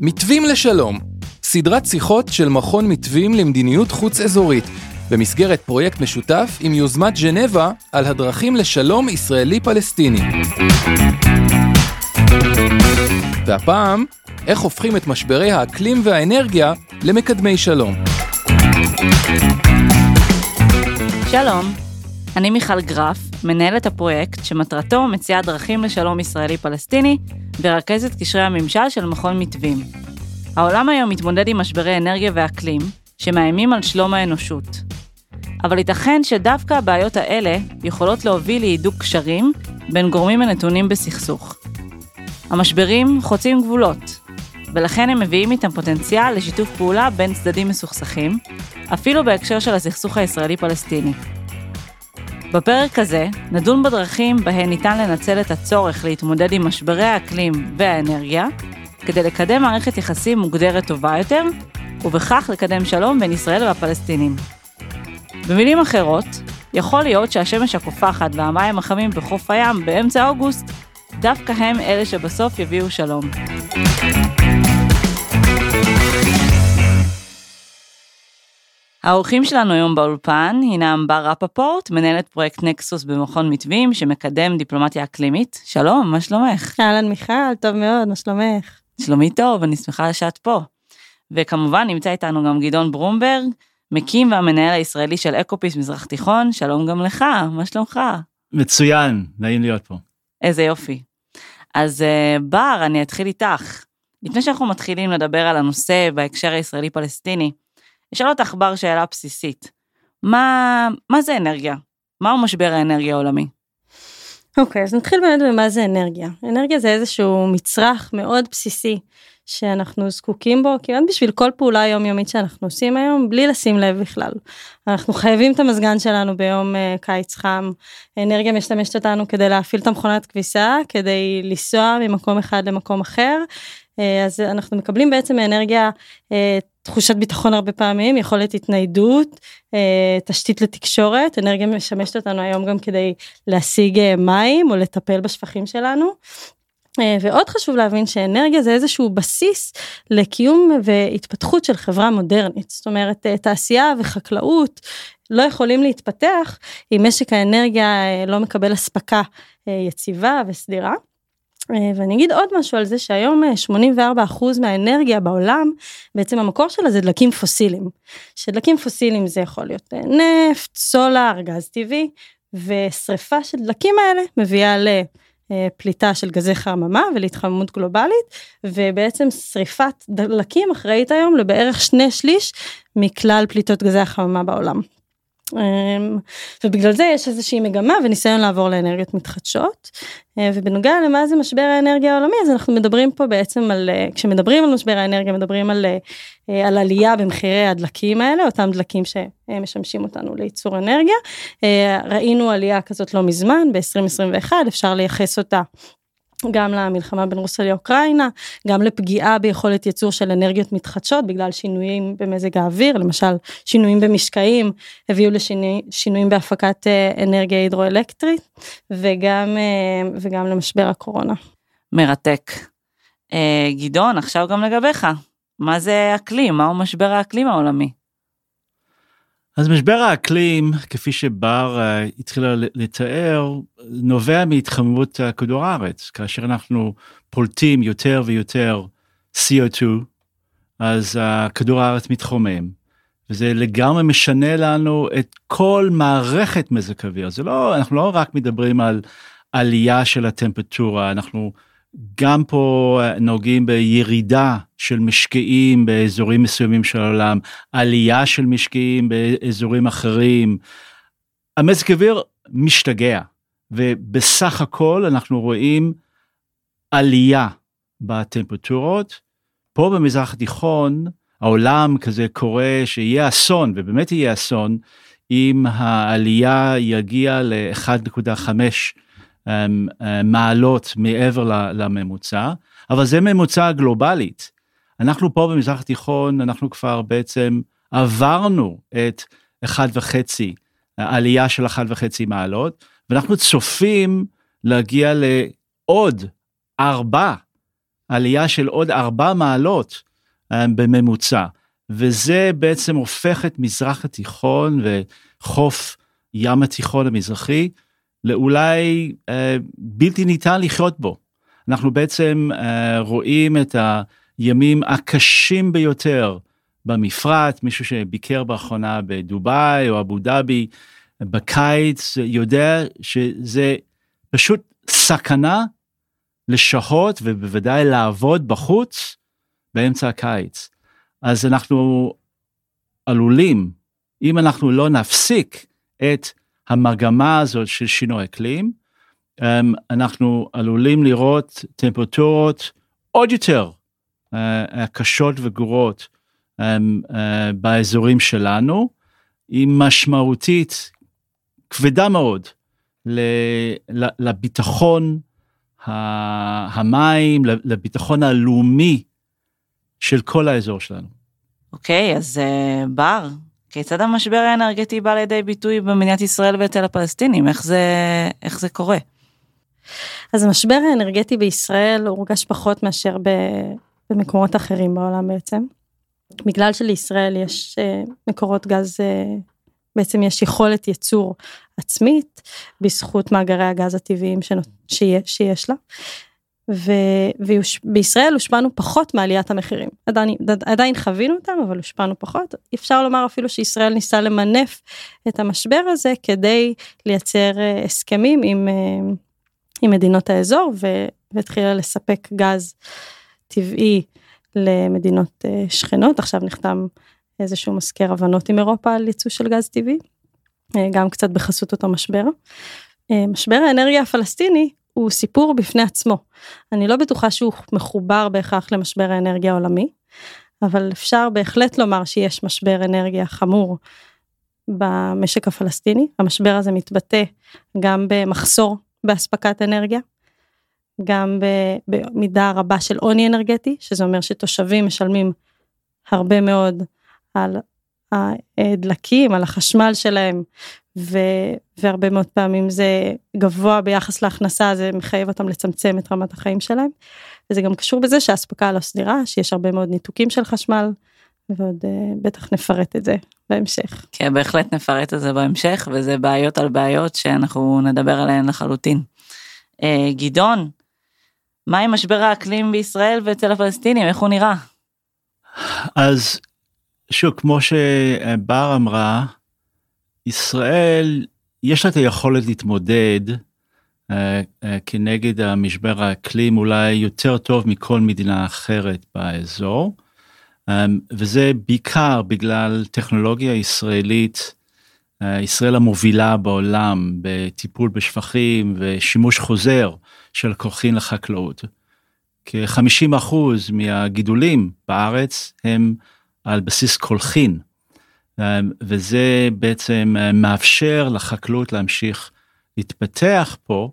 מתווים לשלום, סדרת שיחות של מכון מתווים למדיניות חוץ אזורית, במסגרת פרויקט משותף עם יוזמת ז'נבה על הדרכים לשלום ישראלי-פלסטיני. והפעם, איך הופכים את משברי האקלים והאנרגיה למקדמי שלום. שלום, אני מיכל גרף, מנהלת הפרויקט שמטרתו מציעה דרכים לשלום ישראלי-פלסטיני ורכזת קשרי הממשל של מכון מתווים. העולם היום מתמודד עם משברי אנרגיה ואקלים, שמאיימים על שלום האנושות. אבל ייתכן שדווקא הבעיות האלה יכולות להוביל להידוק קשרים בין גורמים הנתונים בסכסוך. המשברים חוצים גבולות, ולכן הם מביאים איתם פוטנציאל לשיתוף פעולה בין צדדים מסוכסכים, אפילו בהקשר של הסכסוך הישראלי-פלסטיני. בפרק הזה נדון בדרכים בהן ניתן לנצל את הצורך להתמודד עם משברי האקלים והאנרגיה, כדי לקדם מערכת יחסים מוגדרת טובה יותר, ובכך לקדם שלום בין ישראל והפלסטינים. במילים אחרות, יכול להיות שהשמש הקופחת והמים החמים בחוף הים באמצע אוגוסט, דווקא הם אלה שבסוף יביאו שלום. האורחים שלנו היום באולפן הינם בר רפפורט, מנהלת פרויקט נקסוס במכון מתווים שמקדם דיפלומטיה אקלימית. שלום, מה שלומך? אהלן מיכל, טוב מאוד, מה שלומך? שלומי טוב, אני שמחה שאת פה. וכמובן נמצא איתנו גם גדעון ברומברג, מקים והמנהל הישראלי של אקופיס מזרח תיכון, שלום גם לך, מה שלומך? מצוין, נעים להיות פה. איזה יופי. אז אה, בר, אני אתחיל איתך. לפני שאנחנו מתחילים לדבר על הנושא בהקשר הישראלי-פלסטיני, אשאל אותך בר שאלה בסיסית. מה, מה זה אנרגיה? מהו משבר האנרגיה העולמי? אוקיי, okay, אז נתחיל באמת במה זה אנרגיה. אנרגיה זה איזשהו מצרך מאוד בסיסי שאנחנו זקוקים בו כמעט בשביל כל פעולה יומיומית שאנחנו עושים היום בלי לשים לב בכלל. אנחנו חייבים את המזגן שלנו ביום uh, קיץ חם, אנרגיה משתמשת אותנו כדי להפעיל את המכונת כביסה, כדי לנסוע ממקום אחד למקום אחר, uh, אז אנחנו מקבלים בעצם אנרגיה uh, תחושת ביטחון הרבה פעמים, יכולת התניידות, תשתית לתקשורת, אנרגיה משמשת אותנו היום גם כדי להשיג מים או לטפל בשפכים שלנו. אה, ועוד חשוב להבין שאנרגיה זה איזשהו בסיס לקיום והתפתחות של חברה מודרנית. זאת אומרת, אה, תעשייה וחקלאות לא יכולים להתפתח אם משק האנרגיה אה, לא מקבל אספקה יציבה וסדירה. ואני אגיד עוד משהו על זה שהיום 84% מהאנרגיה בעולם, בעצם המקור שלה זה דלקים פוסיליים. שדלקים פוסיליים זה יכול להיות נפט, סולר, גז טבעי, ושריפה של דלקים האלה מביאה ל... אה, פליטה של גזי חממה ולהתחממות גלובלית ובעצם שריפת דלקים אחראית היום לבערך שני שליש מכלל פליטות גזי החממה בעולם. אמ, ובגלל זה יש איזושהי מגמה וניסיון לעבור לאנרגיות מתחדשות. אה, ובנוגע למה זה משבר האנרגיה העולמי אז אנחנו מדברים פה בעצם על אה, כשמדברים על משבר האנרגיה מדברים על, אה, על עלייה במחירי הדלקים האלה אותם דלקים שמשמשים אותנו לייצור אנרגיה. ראינו עלייה כזאת לא מזמן ב-2021 אפשר לייחס אותה גם למלחמה בין רוסיה לאוקראינה, גם לפגיעה ביכולת ייצור של אנרגיות מתחדשות בגלל שינויים במזג האוויר, למשל שינויים במשקעים הביאו לשינויים בהפקת אה, אנרגיה הידרואלקטרית וגם, אה, וגם למשבר הקורונה. מרתק. אה, גדעון, עכשיו גם לגביך, מה זה אקלים? מהו משבר האקלים העולמי? אז משבר האקלים, כפי שבר uh, התחילה לתאר, נובע מהתחממות uh, כדור הארץ. כאשר אנחנו פולטים יותר ויותר CO2, אז uh, כדור הארץ מתחומם, וזה לגמרי משנה לנו את כל מערכת מזג אוויר. זה לא, אנחנו לא רק מדברים על עלייה של הטמפרטורה, אנחנו גם פה נוגעים בירידה של משקיעים באזורים מסוימים של העולם, עלייה של משקיעים באזורים אחרים. המזג אוויר משתגע, ובסך הכל אנחנו רואים עלייה בטמפרטורות. פה במזרח התיכון העולם כזה קורא שיהיה אסון, ובאמת יהיה אסון, אם העלייה יגיע ל-1.5 אמ, אמ, מעלות מעבר לממוצע, אבל זה ממוצע גלובלית. אנחנו פה במזרח התיכון, אנחנו כבר בעצם עברנו את 1.5, העלייה של 1.5 מעלות, ואנחנו צופים להגיע לעוד 4 עלייה של עוד ארבע מעלות אה, בממוצע, וזה בעצם הופך את מזרח התיכון וחוף ים התיכון המזרחי לאולי אה, בלתי ניתן לחיות בו. אנחנו בעצם אה, רואים את הימים הקשים ביותר במפרט, מישהו שביקר באחרונה בדובאי או אבו דאבי בקיץ יודע שזה פשוט סכנה לשהות ובוודאי לעבוד בחוץ באמצע הקיץ. אז אנחנו עלולים, אם אנחנו לא נפסיק את המגמה הזאת של שינוי אקלים, אמ, אנחנו עלולים לראות טמפרטורות עוד יותר אה, קשות וגרועות אמ, אה, באזורים שלנו, היא משמעותית כבדה מאוד לביטחון המים, לביטחון הלאומי של כל האזור שלנו. אוקיי, okay, אז בר, כיצד המשבר האנרגטי בא לידי ביטוי במדינת ישראל ואצל הפלסטינים? איך זה, איך זה קורה? אז המשבר האנרגטי בישראל הורגש פחות מאשר במקומות אחרים בעולם בעצם. בגלל שלישראל יש uh, מקורות גז, uh, בעצם יש יכולת ייצור עצמית בזכות מאגרי הגז הטבעיים שיש, שיש לה. ובישראל הושפענו פחות מעליית המחירים. עדיין, עדיין חווינו אותם, אבל הושפענו פחות. אפשר לומר אפילו שישראל ניסה למנף את המשבר הזה כדי לייצר אה, הסכמים עם, אה, עם מדינות האזור והתחילה לספק גז טבעי למדינות אה, שכנות. עכשיו נחתם איזשהו מזכר הבנות עם אירופה על ייצוא של גז טבעי, גם קצת בחסות אותו משבר. משבר האנרגיה הפלסטיני הוא סיפור בפני עצמו. אני לא בטוחה שהוא מחובר בהכרח למשבר האנרגיה העולמי, אבל אפשר בהחלט לומר שיש משבר אנרגיה חמור במשק הפלסטיני. המשבר הזה מתבטא גם במחסור באספקת אנרגיה, גם במידה רבה של עוני אנרגטי, שזה אומר שתושבים משלמים הרבה מאוד על הדלקים, על החשמל שלהם, ו, והרבה מאוד פעמים זה גבוה ביחס להכנסה, זה מחייב אותם לצמצם את רמת החיים שלהם. וזה גם קשור בזה שהאספקה לא סדירה, שיש הרבה מאוד ניתוקים של חשמל, ועוד uh, בטח נפרט את זה בהמשך. כן, בהחלט נפרט את זה בהמשך, וזה בעיות על בעיות שאנחנו נדבר עליהן לחלוטין. Uh, גדעון, מה עם משבר האקלים בישראל ואצל הפלסטינים, איך הוא נראה? אז שוב, כמו שבר אמרה, ישראל, יש לה את היכולת להתמודד uh, uh, כנגד המשבר האקלים אולי יותר טוב מכל מדינה אחרת באזור, um, וזה בעיקר בגלל טכנולוגיה ישראלית, uh, ישראל המובילה בעולם בטיפול בשפכים ושימוש חוזר של קולחין לחקלאות. כ-50% מהגידולים בארץ הם על בסיס קולחין. אמ, וזה בעצם אה, מאפשר לחקלאות להמשיך להתפתח פה,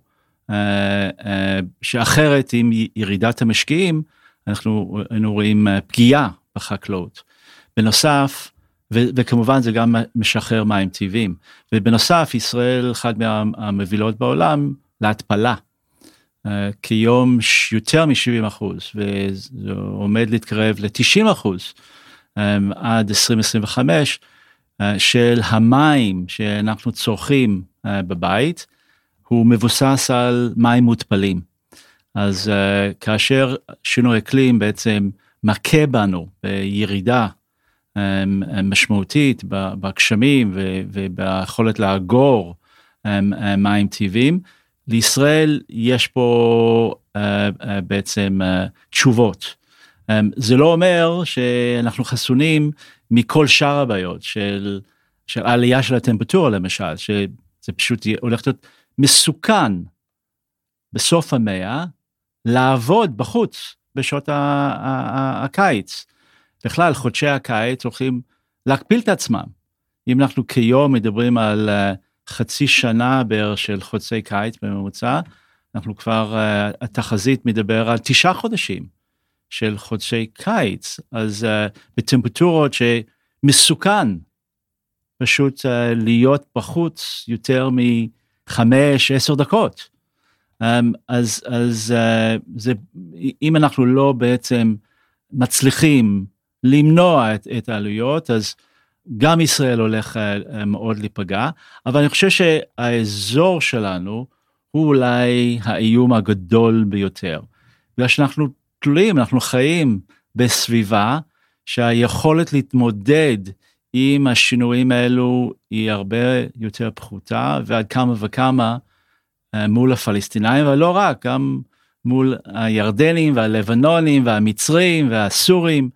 אה, אה, שאחרת עם ירידת המשקיעים אנחנו היינו רואים פגיעה בחקלאות. בנוסף, וכמובן זה גם משחרר מים טבעיים, ובנוסף ישראל אחת מהמובילות בעולם להתפלה. כיום יותר מ-70 אחוז וזה עומד להתקרב ל-90 אחוז עד 2025 אה, של המים שאנחנו צורכים אה, בבית, הוא מבוסס על מים מותפלים. אז uh, כאשר שינוי אקלים בעצם מכה בנו בירידה משמעותית בגשמים וביכולת לאגור מים טבעיים, לישראל יש פה בעצם תשובות. זה לא אומר שאנחנו חסונים מכל שאר הבעיות של, של העלייה של הטמפרטורה למשל, שזה פשוט הולך להיות מסוכן בסוף המאה לעבוד בחוץ בשעות הקיץ. בכלל חודשי הקיץ הולכים להקפיל את עצמם. אם אנחנו כיום מדברים על אה, חצי שנה בערך של חודשי קיץ בממוצע, אנחנו כבר, uh, התחזית מדבר על תשעה חודשים של חודשי קיץ, אז uh, בטמפרטורות שמסוכן פשוט uh, להיות בחוץ יותר מחמש, עשר דקות. אמ, אז, אז אה, זה, אם אנחנו לא בעצם מצליחים למנוע את, את העלויות, אז גם ישראל הולך אה, מאוד להיפגע, אבל אני חושב שהאזור שלנו הוא אולי האיום הגדול ביותר. בגלל שאנחנו תלויים, אנחנו חיים בסביבה שהיכולת להתמודד עם השינויים האלו היא הרבה יותר פחותה ועד כמה וכמה אה, מול הפלסטינאים ולא רק גם מול הירדנים והלבנונים והמצרים והסורים.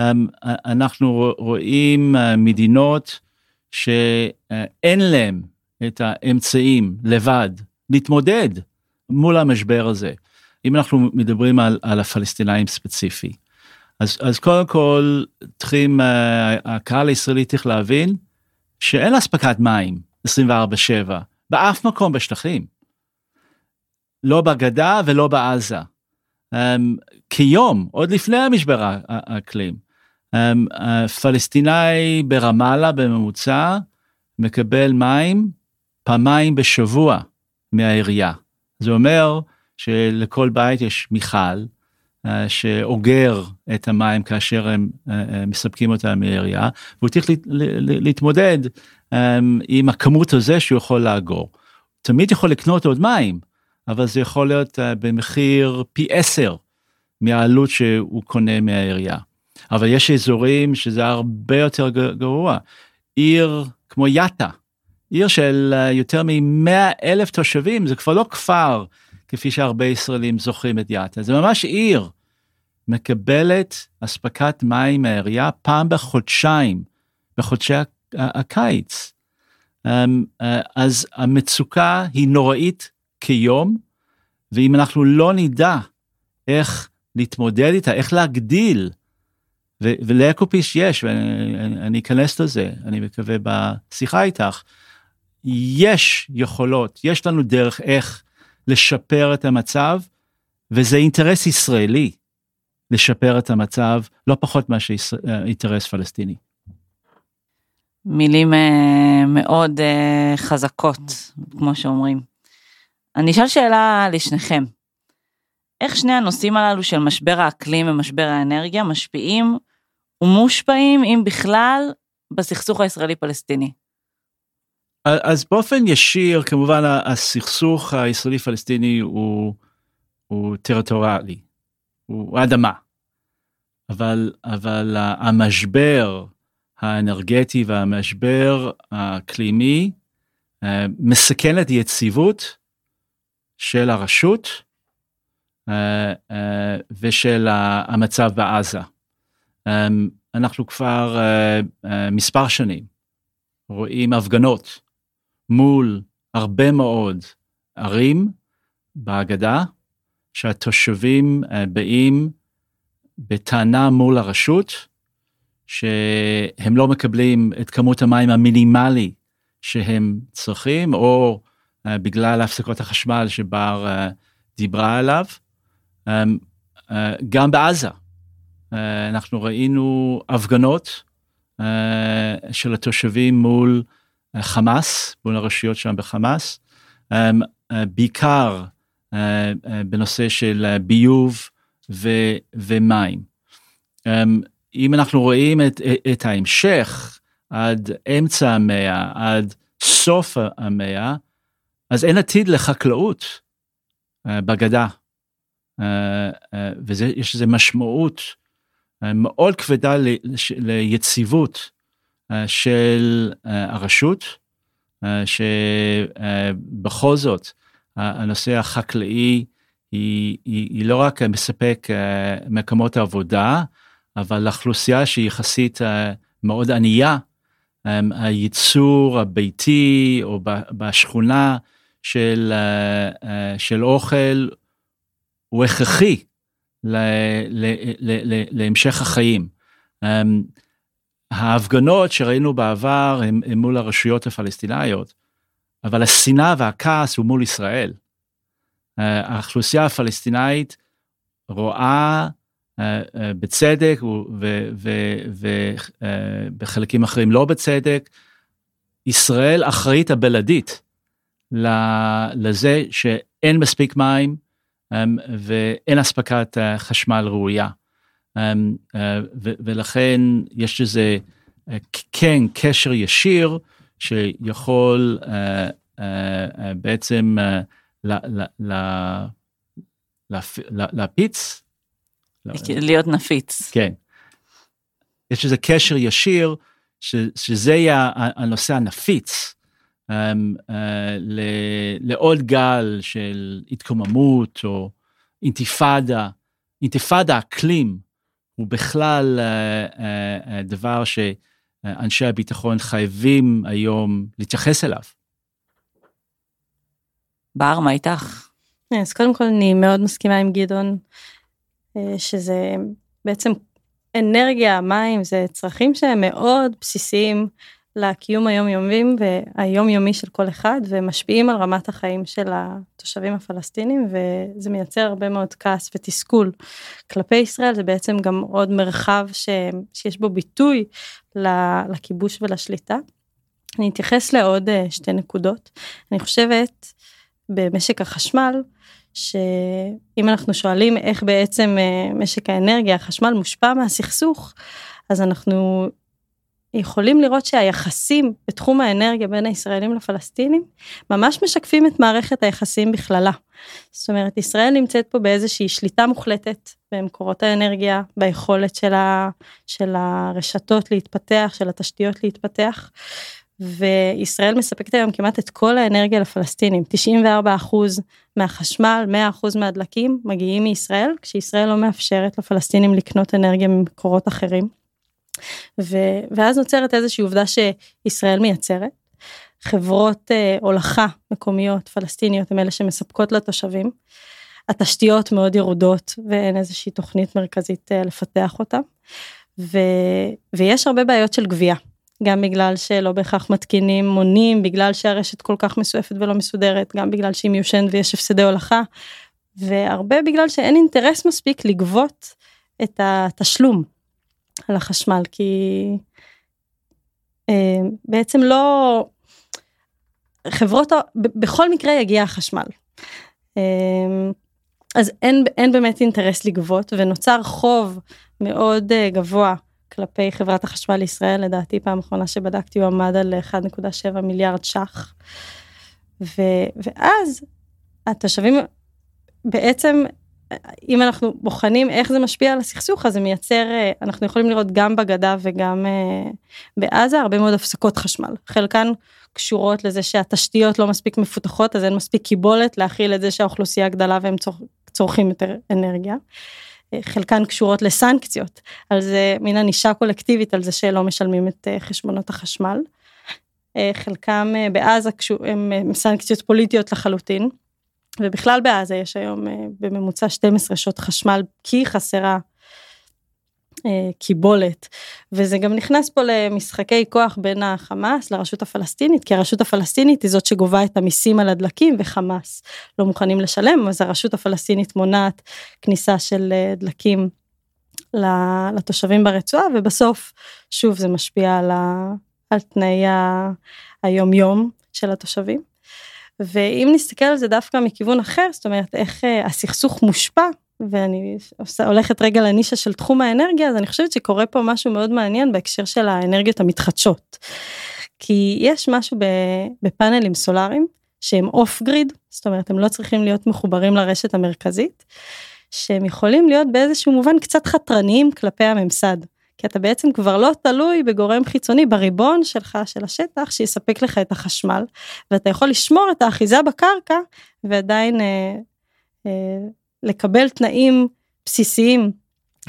אמ, אנחנו רואים אה, מדינות שאין להם את האמצעים לבד להתמודד מול המשבר הזה. אם אנחנו מדברים על, על הפלסטינאים ספציפי. אז, אז קודם כל צריכים, uh, הקהל הישראלי צריך להבין שאין אספקת מים 24/7 באף מקום בשטחים. לא בגדה ולא בעזה. Um, כיום, עוד לפני המשבר האקלים, um, פלסטיני ברמאללה בממוצע מקבל מים פעמיים בשבוע מהעירייה. זה אומר שלכל בית יש מיכל אה, שאוגר את המים כאשר הם אה, אה, מספקים אותם מהעירייה, והוא צריך להתמודד עם הכמות הזה שהוא יכול לאגור. תמיד יכול לקנות עוד מים, אבל זה יכול להיות במחיר פי עשר מהעלות שהוא קונה מהעירייה. אבל יש אזורים שזה הרבה יותר גרוע. עיר כמו יאטה, עיר של יותר מ-100 אלף תושבים, זה כבר לא כפר כפי שהרבה ישראלים זוכרים את יאטה, זה ממש עיר. מקבלת אספקת מים מהעירייה פעם בחודשיים, בחודשי הקיץ. אמ, אה, אז המצוקה היא נוראית כיום, ואם אנחנו לא נדע איך להתמודד איתה, איך להגדיל, ולאקופיס יש, ואני אכנס לזה, אני מקווה בשיחה איתך, יש יכולות, יש לנו דרך איך לשפר את המצב, וזה אינטרס ישראלי לשפר את המצב, לא פחות מאשר אה, אינטרס פלסטיני. מילים uh, מאוד uh, חזקות, כמו שאומרים. אני אשאל שאלה לשניכם. איך שני הנושאים הללו של משבר האקלים ומשבר האנרגיה משפיעים ומושפעים, אם בכלל, בסכסוך הישראלי-פלסטיני? אז באופן ישיר כמובן הסכסוך הישראלי פלסטיני הוא, הוא טריטוריאלי, הוא אדמה. אבל, אבל המשבר האנרגטי והמשבר האקלימי אה, מסכן את יציבות של הרשות אה, אה, ושל המצב בעזה. אנחנו כבר מספר שנים רואים הפגנות מול הרבה מאוד ערים בהגדה, שהתושבים אה, באים בטענה מול הרשות, שהם לא מקבלים את כמות המים המינימלי שהם צריכים, או uh, בגלל הפסקות החשמל שבר uh, דיברה עליו. Uh, גם בעזה, אנחנו ראינו הפגנות של התושבים מול חמאס, מול הרשויות שם בחמאס, אמ, אה, בעיקר אה, אה, בנושא של ביוב ו, ומים. אמ, אם אנחנו רואים את, את ההמשך עד אמצע המאה, עד סוף המאה, אז אין עתיד לחקלאות בגדה. ויש לזה משמעות מאוד כבדה ליציבות של אה, הרשות, אה, שבכל זאת הנושא החקלאי היא, היא, היא לא רק מספק מקומות עבודה, אבל לאוכלוסייה שהיא יחסית מאוד ענייה, הייצור הביתי או בשכונה של, של אוכל הוא הכרחי להמשך החיים. ההפגנות שראינו בעבר הם, הם מול הרשויות הפלסטיניות, אבל השנאה והכעס הוא מול ישראל. אה, האוכלוסייה הפלסטינאית רואה אה, אה, בצדק ובחלקים אחרים לא בצדק, ישראל אחראית הבלעדית לזה אין מספיק מים ואין אספקת חשמל ראויה. ולכן יש לזה כן קשר ישיר שיכול בעצם להפיץ. להיות נפיץ. כן. יש איזה קשר ישיר, שזה יהיה הנושא הנפיץ um, uh, לעוד גל של התקוממות או אינתיפאדה, אינתיפאדה אקלים הוא בכלל uh, uh, uh, דבר שאנשי הביטחון חייבים היום להתייחס אליו. בר, מה איתך? אז קודם כל אני מאוד מסכימה עם גדעון, שזה בעצם אנרגיה, מים, זה צרכים שהם מאוד בסיסיים לקיום היומיומי והיומיומי של כל אחד ומשפיעים על רמת החיים של התושבים הפלסטינים וזה מייצר הרבה מאוד כעס ותסכול כלפי ישראל זה בעצם גם עוד מרחב ש, שיש בו ביטוי לכיבוש ולשליטה. אני אתייחס לעוד אה, שתי נקודות אני חושבת במשק החשמל שאם אנחנו שואלים איך בעצם אה, משק האנרגיה, החשמל מושפע מהסכסוך, אז אנחנו יכולים לראות שהיחסים בתחום האנרגיה בין הישראלים לפלסטינים ממש משקפים את מערכת היחסים בכללה. זאת אומרת, ישראל נמצאת פה באיזושהי שליטה מוחלטת במקורות האנרגיה, ביכולת של, ה, של הרשתות להתפתח, של התשתיות להתפתח. וישראל מספקת היום כמעט את כל האנרגיה לפלסטינים, 94 מהחשמל, 100 מהדלקים מגיעים מישראל, כשישראל לא מאפשרת לפלסטינים לקנות אנרגיה ממקורות אחרים. ו, ואז נוצרת איזושהי עובדה שישראל מייצרת. חברות אה, הולכה מקומיות פלסטיניות הן אלה שמספקות לתושבים. התשתיות מאוד ירודות ואין איזושהי תוכנית מרכזית אה, לפתח אותן. ו, ויש הרבה בעיות של גבייה. גם בגלל שלא בהכרח מתקינים מונים, בגלל שהרשת כל כך מסועפת ולא מסודרת, גם בגלל שהיא מיושנת ויש הפסדי הולכה, והרבה בגלל שאין אינטרס מספיק לגבות את התשלום על החשמל, כי אה, בעצם לא, חברות, בכל מקרה יגיע החשמל. אה, אז אין, אין באמת אינטרס לגבות ונוצר חוב מאוד אה, גבוה כלפי חברת החשמל לישראל, לדעתי פעם אחרונה שבדקתי הוא עמד על 1.7 מיליארד ש"ח. ו, ואז התושבים בעצם, אם אנחנו בוחנים איך זה משפיע על הסכסוך, אז זה מייצר, אנחנו יכולים לראות גם בגדה וגם uh, בעזה הרבה מאוד הפסקות חשמל. חלקן קשורות לזה שהתשתיות לא מספיק מפותחות, אז אין מספיק קיבולת להכיל את זה שהאוכלוסייה גדלה והם צור, צורכים יותר אנרגיה. חלקן קשורות לסנקציות, על זה מין ענישה קולקטיבית על זה שלא משלמים את אה, חשבונות החשמל. אה, חלקם אה, בעזה הם סנקציות פוליטיות לחלוטין, ובכלל בעזה יש היום בממוצע 12 שעות חשמל כי חסרה אה, קיבולת וזה גם נכנס פה למשחקי כוח בין החמאס לרשות הפלסטינית כי הרשות הפלסטינית היא זאת שגובה את המיסים על הדלקים וחמאס לא מוכנים לשלם אז הרשות הפלסטינית מונעת כניסה של אה, דלקים לתושבים ברצועה ובסוף שוב זה משפיע על, ה, על תנאי היום יום של התושבים. ואם נסתכל על זה דווקא מכיוון אחר זאת אומרת איך אה, הסכסוך מושפע ואני הולכת רגע לנישה של תחום האנרגיה, אז אני חושבת שקורה פה משהו מאוד מעניין בהקשר של האנרגיות המתחדשות. כי יש משהו בפאנלים סולאריים שהם אוף גריד, זאת אומרת הם לא צריכים להיות מחוברים לרשת המרכזית, שהם יכולים להיות באיזשהו מובן קצת חתרניים כלפי הממסד. כי אתה בעצם כבר לא תלוי בגורם חיצוני בריבון שלך של השטח שיספק לך את החשמל ואתה יכול לשמור את האחיזה בקרקע ועדיין אה, אה, לקבל תנאים בסיסיים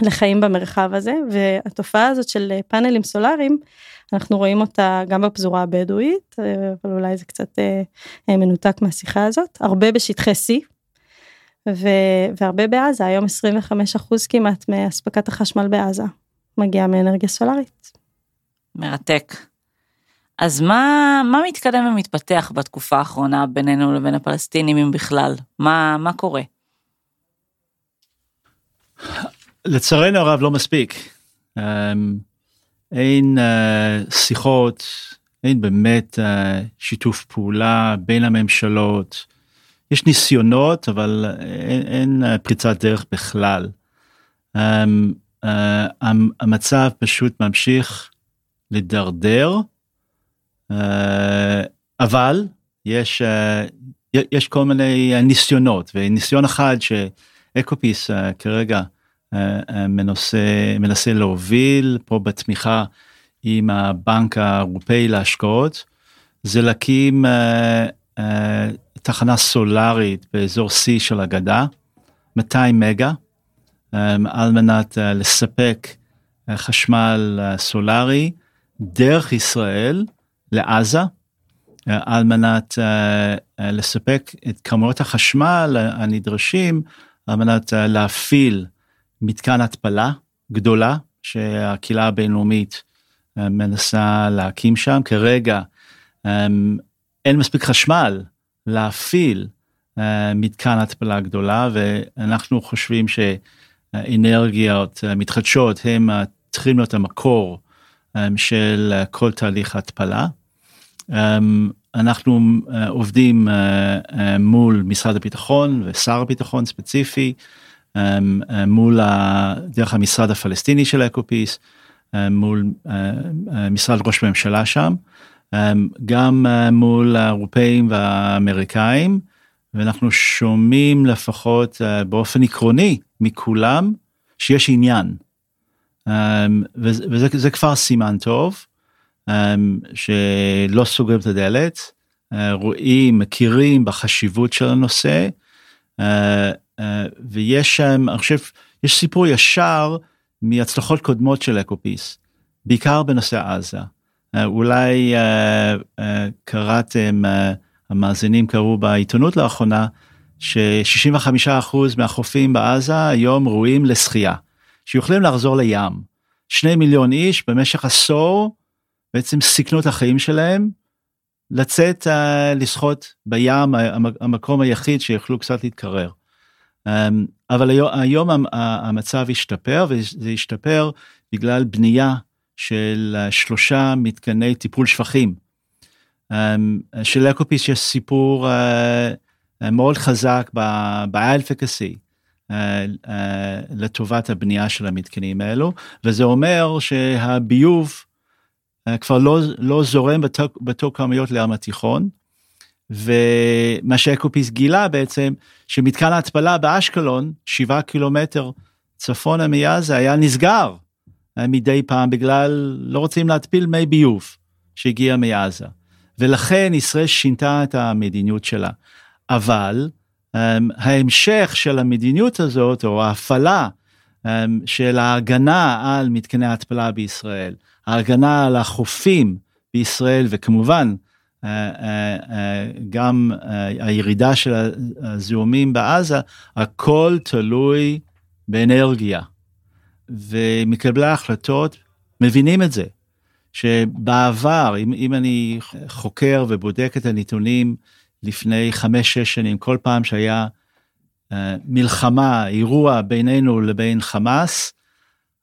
לחיים במרחב הזה. והתופעה הזאת של פאנלים סולאריים אנחנו רואים אותה גם בפזורה הבדואית אבל אולי זה קצת אה, אה, מנותק מהשיחה הזאת הרבה בשטחי C והרבה בעזה היום 25 אחוז כמעט מאספקת החשמל בעזה מגיעה מאנרגיה סולארית. מרתק. אז מה מה מתקדם ומתפתח בתקופה האחרונה בינינו לבין הפלסטינים אם בכלל מה מה קורה. לצערנו הרב לא מספיק. Um, אין uh, שיחות, אין באמת uh, שיתוף פעולה בין הממשלות. יש ניסיונות, אבל אין, אין פריצת דרך בכלל. אמ, אה, המצב פשוט ממשיך לדרדר, אה, אבל יש, אה, יש כל מיני ניסיונות, וניסיון אחד שאקופיס כרגע מנסה, מנסה להוביל פה בתמיכה עם הבנק האירופאי להשקעות, זה להקים תחנה סולארית באזור C של הגדה, 200 מגה, על מנת אה, לספק אה, חשמל אה, סולארי דרך ישראל לעזה, על מנת לספק את כמויות החשמל הנדרשים על מנת להפעיל מתקן התפלה גדולה שהקהילה הבינלאומית מנסה להקים שם. כרגע אמ, אין מספיק חשמל להפעיל מתקן התפלה גדולה ואנחנו חושבים ש... אנרגיות אה, מתחדשות הם צריכים להיות המקור אה, של אה, כל תהליך ההתפלה. אנחנו עובדים מול משרד הביטחון ושר הביטחון ספציפי, מול דרך המשרד הפלסטיני של אקופיס, מול משרד ראש הממשלה שם, גם מול האירופאים והאמריקאים. ואנחנו שומעים לפחות באופן עקרוני מכולם שיש עניין. Um, וזה, וזה כבר סימן טוב, um, שלא סוגרים את הדלת, uh, רואים, מכירים בחשיבות של הנושא, uh, uh, ויש שם, אני חושב, יש סיפור ישר מהצלחות קודמות של אקופיס, בעיקר בנושא עזה. אולי קראתם המאזינים קראו בעיתונות לאחרונה, ש-65% מהחופים בעזה היום ראויים לשחייה, שיכולים לחזור לים. שני מיליון איש במשך עשור בעצם סיכנו את החיים שלהם לצאת uh, לשחות בים, המקום היחיד שיכלו קצת להתקרר. Um, אבל היום, היום המצב השתפר וזה השתפר בגלל בנייה של uh, שלושה מתקני טיפול שפכים אמ, של אקופיס יש סיפור אה, אה, מאוד חזק ב-advocacy אה, לטובת הבנייה של המתקנים האלו, וזה אומר שהביוב כבר לא, לא זורם בתור כמויות לים התיכון, ומה שאקופיס גילה בעצם, שמתקן ההתפלה באשקלון, שבעה קילומטר צפונה מעזה, היה נסגר מדי פעם בגלל לא רוצים להתפיל מי ביוב שהגיע מעזה. ולכן ישראל שינתה את המדיניות שלה. אבל um, ההמשך של המדיניות הזאת, או ההפעלה um, של ההגנה על מתקני ההתפלה בישראל, ההגנה על החופים בישראל, וכמובן, uh, uh, uh, גם uh, הירידה של הזיהומים בעזה, הכל תלוי באנרגיה. ומקבלי ההחלטות מבינים את זה. שבעבר, אם, אם אני חוקר ובודק את הנתונים לפני חמש-שש שנים, כל פעם שהיה uh, מלחמה, אירוע בינינו לבין חמאס,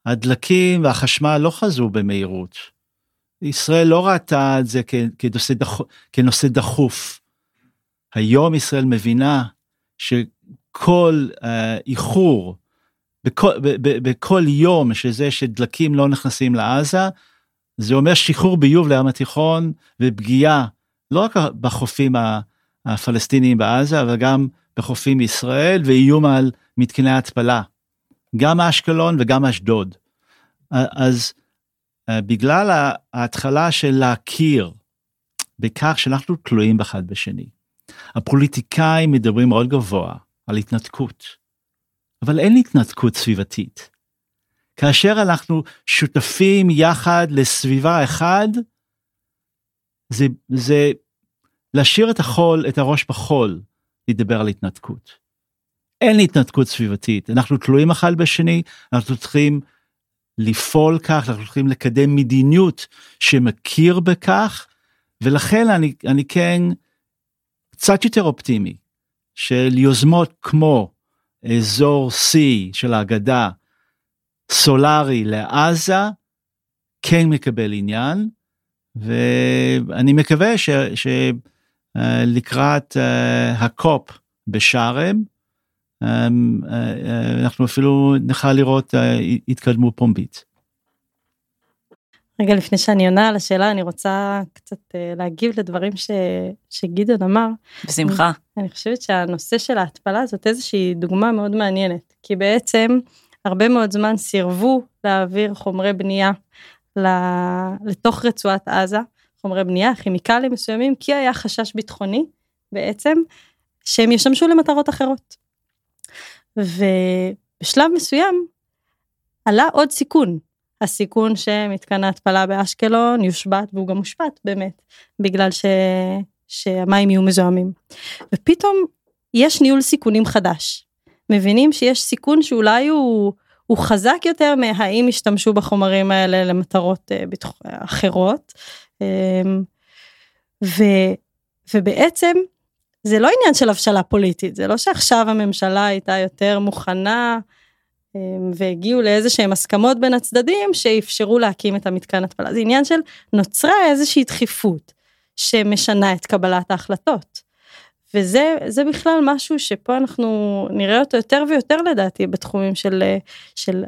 הדלקים והחשמל לא חזרו במהירות. ישראל לא ראתה את זה כנושא, דח, כנושא דחוף. היום ישראל מבינה שכל uh, איחור, בכל, בכל יום שזה שדלקים לא נכנסים לעזה, זה אומר שחרור ביוב לים התיכון ופגיעה לא רק בחופים הפלסטיניים בעזה, אבל גם בחופים בישראל ואיום על מתקני התפלה, גם אשקלון וגם אשדוד. אז בגלל ההתחלה של להכיר בכך שאנחנו תלויים אחד בשני, הפוליטיקאים מדברים מאוד גבוה על התנתקות, אבל אין התנתקות סביבתית. כאשר אנחנו שותפים יחד לסביבה אחד, זה, זה להשאיר את החול, את הראש בחול, לדבר על התנתקות. אין התנתקות סביבתית, אנחנו תלויים אחד בשני, אנחנו צריכים לפעול כך, אנחנו צריכים לקדם מדיניות שמכיר בכך, ולכן אני, אני כן קצת יותר אופטימי של יוזמות כמו אזור C של ההגדה, סולארי לעזה כן מקבל עניין, ואני מקווה שלקראת uh, הקופ בשארם, אמ, אנחנו אפילו נוכל לראות התקדמות פומבית. רגע לפני שאני עונה על השאלה אני רוצה קצת להגיב לדברים ש... שגדעון אמר. בשמחה. אני, אני חושבת שהנושא של ההתפלה זאת איזושהי דוגמה מאוד מעניינת כי בעצם הרבה מאוד זמן סירבו להעביר חומרי בנייה לתוך רצועת עזה, חומרי בנייה, כימיקלים מסוימים, כי היה חשש ביטחוני בעצם שהם ישמשו למטרות אחרות. ובשלב מסוים עלה עוד סיכון, הסיכון שמתקן ההתפלה באשקלון יושבת והוא גם מושבת באמת, בגלל ש... שהמים יהיו מזוהמים. ופתאום יש ניהול סיכונים חדש. מבינים שיש סיכון שאולי הוא, הוא חזק יותר מהאם השתמשו בחומרים האלה למטרות uh, בתח... אחרות. Um, ו, ובעצם זה לא עניין של הבשלה פוליטית, זה לא שעכשיו הממשלה הייתה יותר מוכנה um, והגיעו לאיזה שהם הסכמות בין הצדדים שאפשרו להקים את המתקן התפלה, זה עניין של נוצרה איזושהי דחיפות שמשנה את קבלת ההחלטות. וזה בכלל משהו שפה אנחנו נראה אותו יותר ויותר לדעתי בתחומים של, של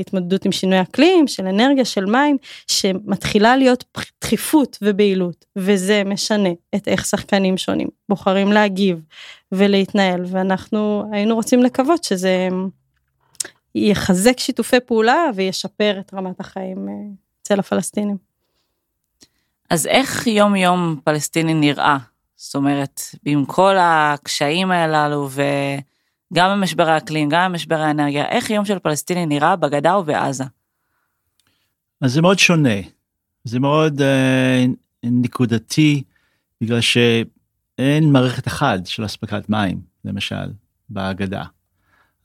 התמודדות עם שינוי אקלים, של אנרגיה, של מים, שמתחילה להיות דחיפות ובהילות, וזה משנה את איך שחקנים שונים בוחרים להגיב ולהתנהל, ואנחנו היינו רוצים לקוות שזה יחזק שיתופי פעולה וישפר את רמת החיים אה, אצל הפלסטינים. אז איך יום יום פלסטיני נראה זאת אומרת, עם כל הקשיים הללו וגם במשבר האקלים, גם במשבר האנרגיה, איך יום של פלסטיני נראה בגדה ובעזה? אז זה מאוד שונה, זה מאוד אה, נקודתי, בגלל שאין מערכת אחת של אספקת מים, למשל, בגדה.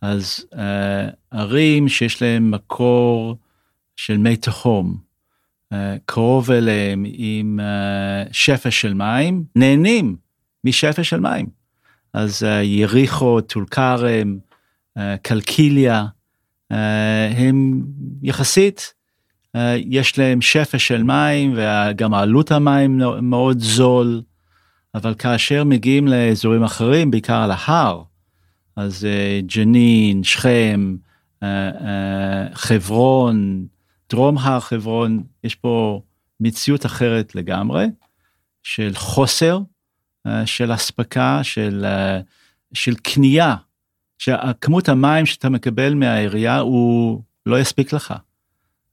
אז אה, ערים שיש להם מקור של מי תהום, אה, קרוב אליהם עם אה, שפע של מים, נהנים משפע של מים. אז אה, יריחו, טול כרם, קלקיליה, הם יחסית, יש להם שפע של מים וגם עלות המים מאוד זול, אבל כאשר מגיעים לאזורים אחרים, בעיקר על ההר, אז ג'נין, שכם, חברון, דרום הר חברון יש פה מציאות אחרת לגמרי של חוסר. אה, של אספקה של אה, של קנייה שכמות המים שאתה מקבל מהעירייה הוא לא יספיק לך.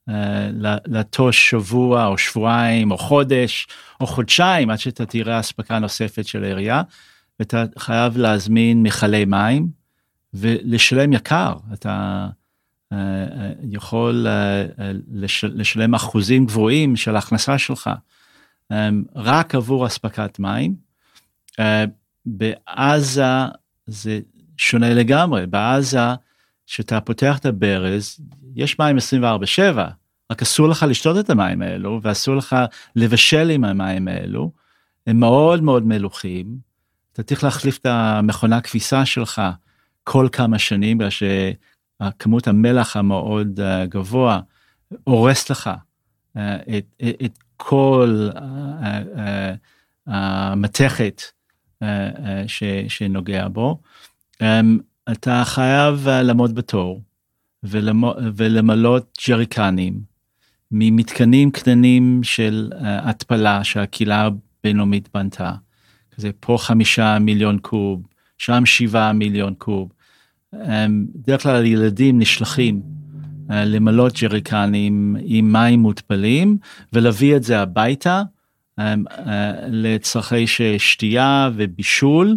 אה, לטוש שבוע או שבועיים או חודש או חודשיים עד שאתה תראה אספקה נוספת של העירייה ואתה חייב להזמין מכלי מים ולשלם יקר אתה אה, אה, יכול אה, לשלם אחוזים גבוהים של הכנסה שלך רק עבור אספקת מים. בעזה זה שונה לגמרי, בעזה כשאתה פותח את הברז יש מים 24/7 רק אסור לך לשתות את המים האלו ואסור לך לבשל עם המים האלו. הם מאוד מאוד מלוכים. אתה צריך להחליף את המכונה כביסה שלך כל כמה שנים בגלל כמות המלח המאוד אה, גבוה הורס לך אה, את, את כל אה, המתכת שנוגע בו. אמ, אתה חייב לעמוד בתור ולמלות ג'ריקנים ממתקנים קטנים של התפלה שהקהילה הבינלאומית בנתה. כזה פה חמישה מיליון קוב, שם שבעה מיליון קוב. בדרך כלל ילדים נשלחים אה, למלות ג'ריקנים עם מים מותפלים ולהביא את זה הביתה אה, לצרכי שתייה ובישול.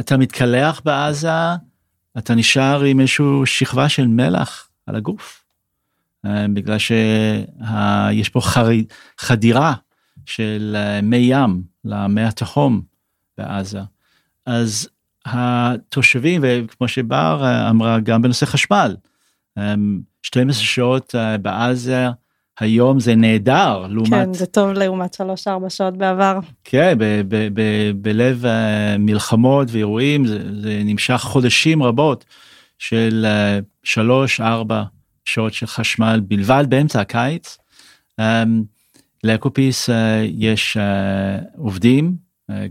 אתה מתקלח בעזה, אתה נשאר עם איזשהו שכבה של מלח על הגוף. בגלל שיש פה חדירה של אה, מי ים למי התהום בעזה. אז התושבים וכמו שבר אה, אמרה גם בנושא חשמל 12 אמ, שעות אה, בעזה היום זה נהדר לעומת כן זה טוב לעומת 3-4 שעות בעבר כן בלב uh, מלחמות ואירועים זה, זה נמשך חודשים רבות של 3-4 uh, שעות של חשמל בלבד באמצע הקיץ. Um, לאקופיס uh, יש עובדים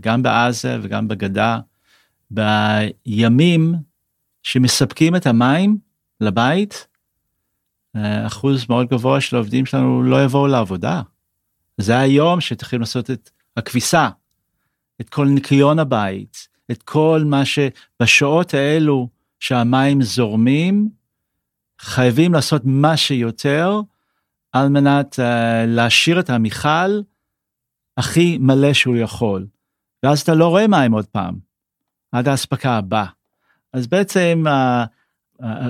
גם בעזה וגם בגדה בימים שמספקים את המים לבית, אה, אחוז מאוד גבוה של העובדים שלנו לא יבואו לעבודה. זה היום שצריכים לעשות את הכביסה, את כל ניקיון הבית, את כל מה שבשעות האלו שהמים זורמים, חייבים לעשות מה שיותר על מנת uh, להשאיר את המכל הכי מלא שהוא יכול. ואז אתה לא רואה מים עוד פעם, עד האספקה הבאה. אז בעצם uh,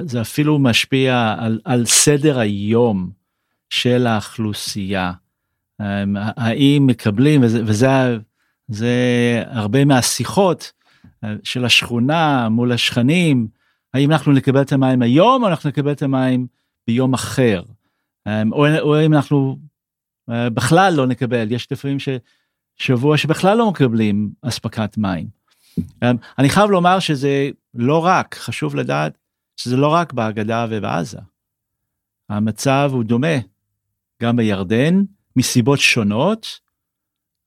זה אפילו משפיע על, על סדר היום של האוכלוסייה. Um, האם מקבלים, וזה, וזה זה הרבה מהשיחות uh, של השכונה מול השכנים, האם אנחנו נקבל את המים היום או אנחנו נקבל את המים ביום אחר. אמ, או, או אם אנחנו אה, בכלל לא נקבל, יש לפעמים שבוע שבכלל לא מקבלים אספקת מים. אמ, אני חייב לומר שזה לא רק, חשוב לדעת שזה לא רק בהגדה ובעזה. המצב הוא דומה גם בירדן מסיבות שונות,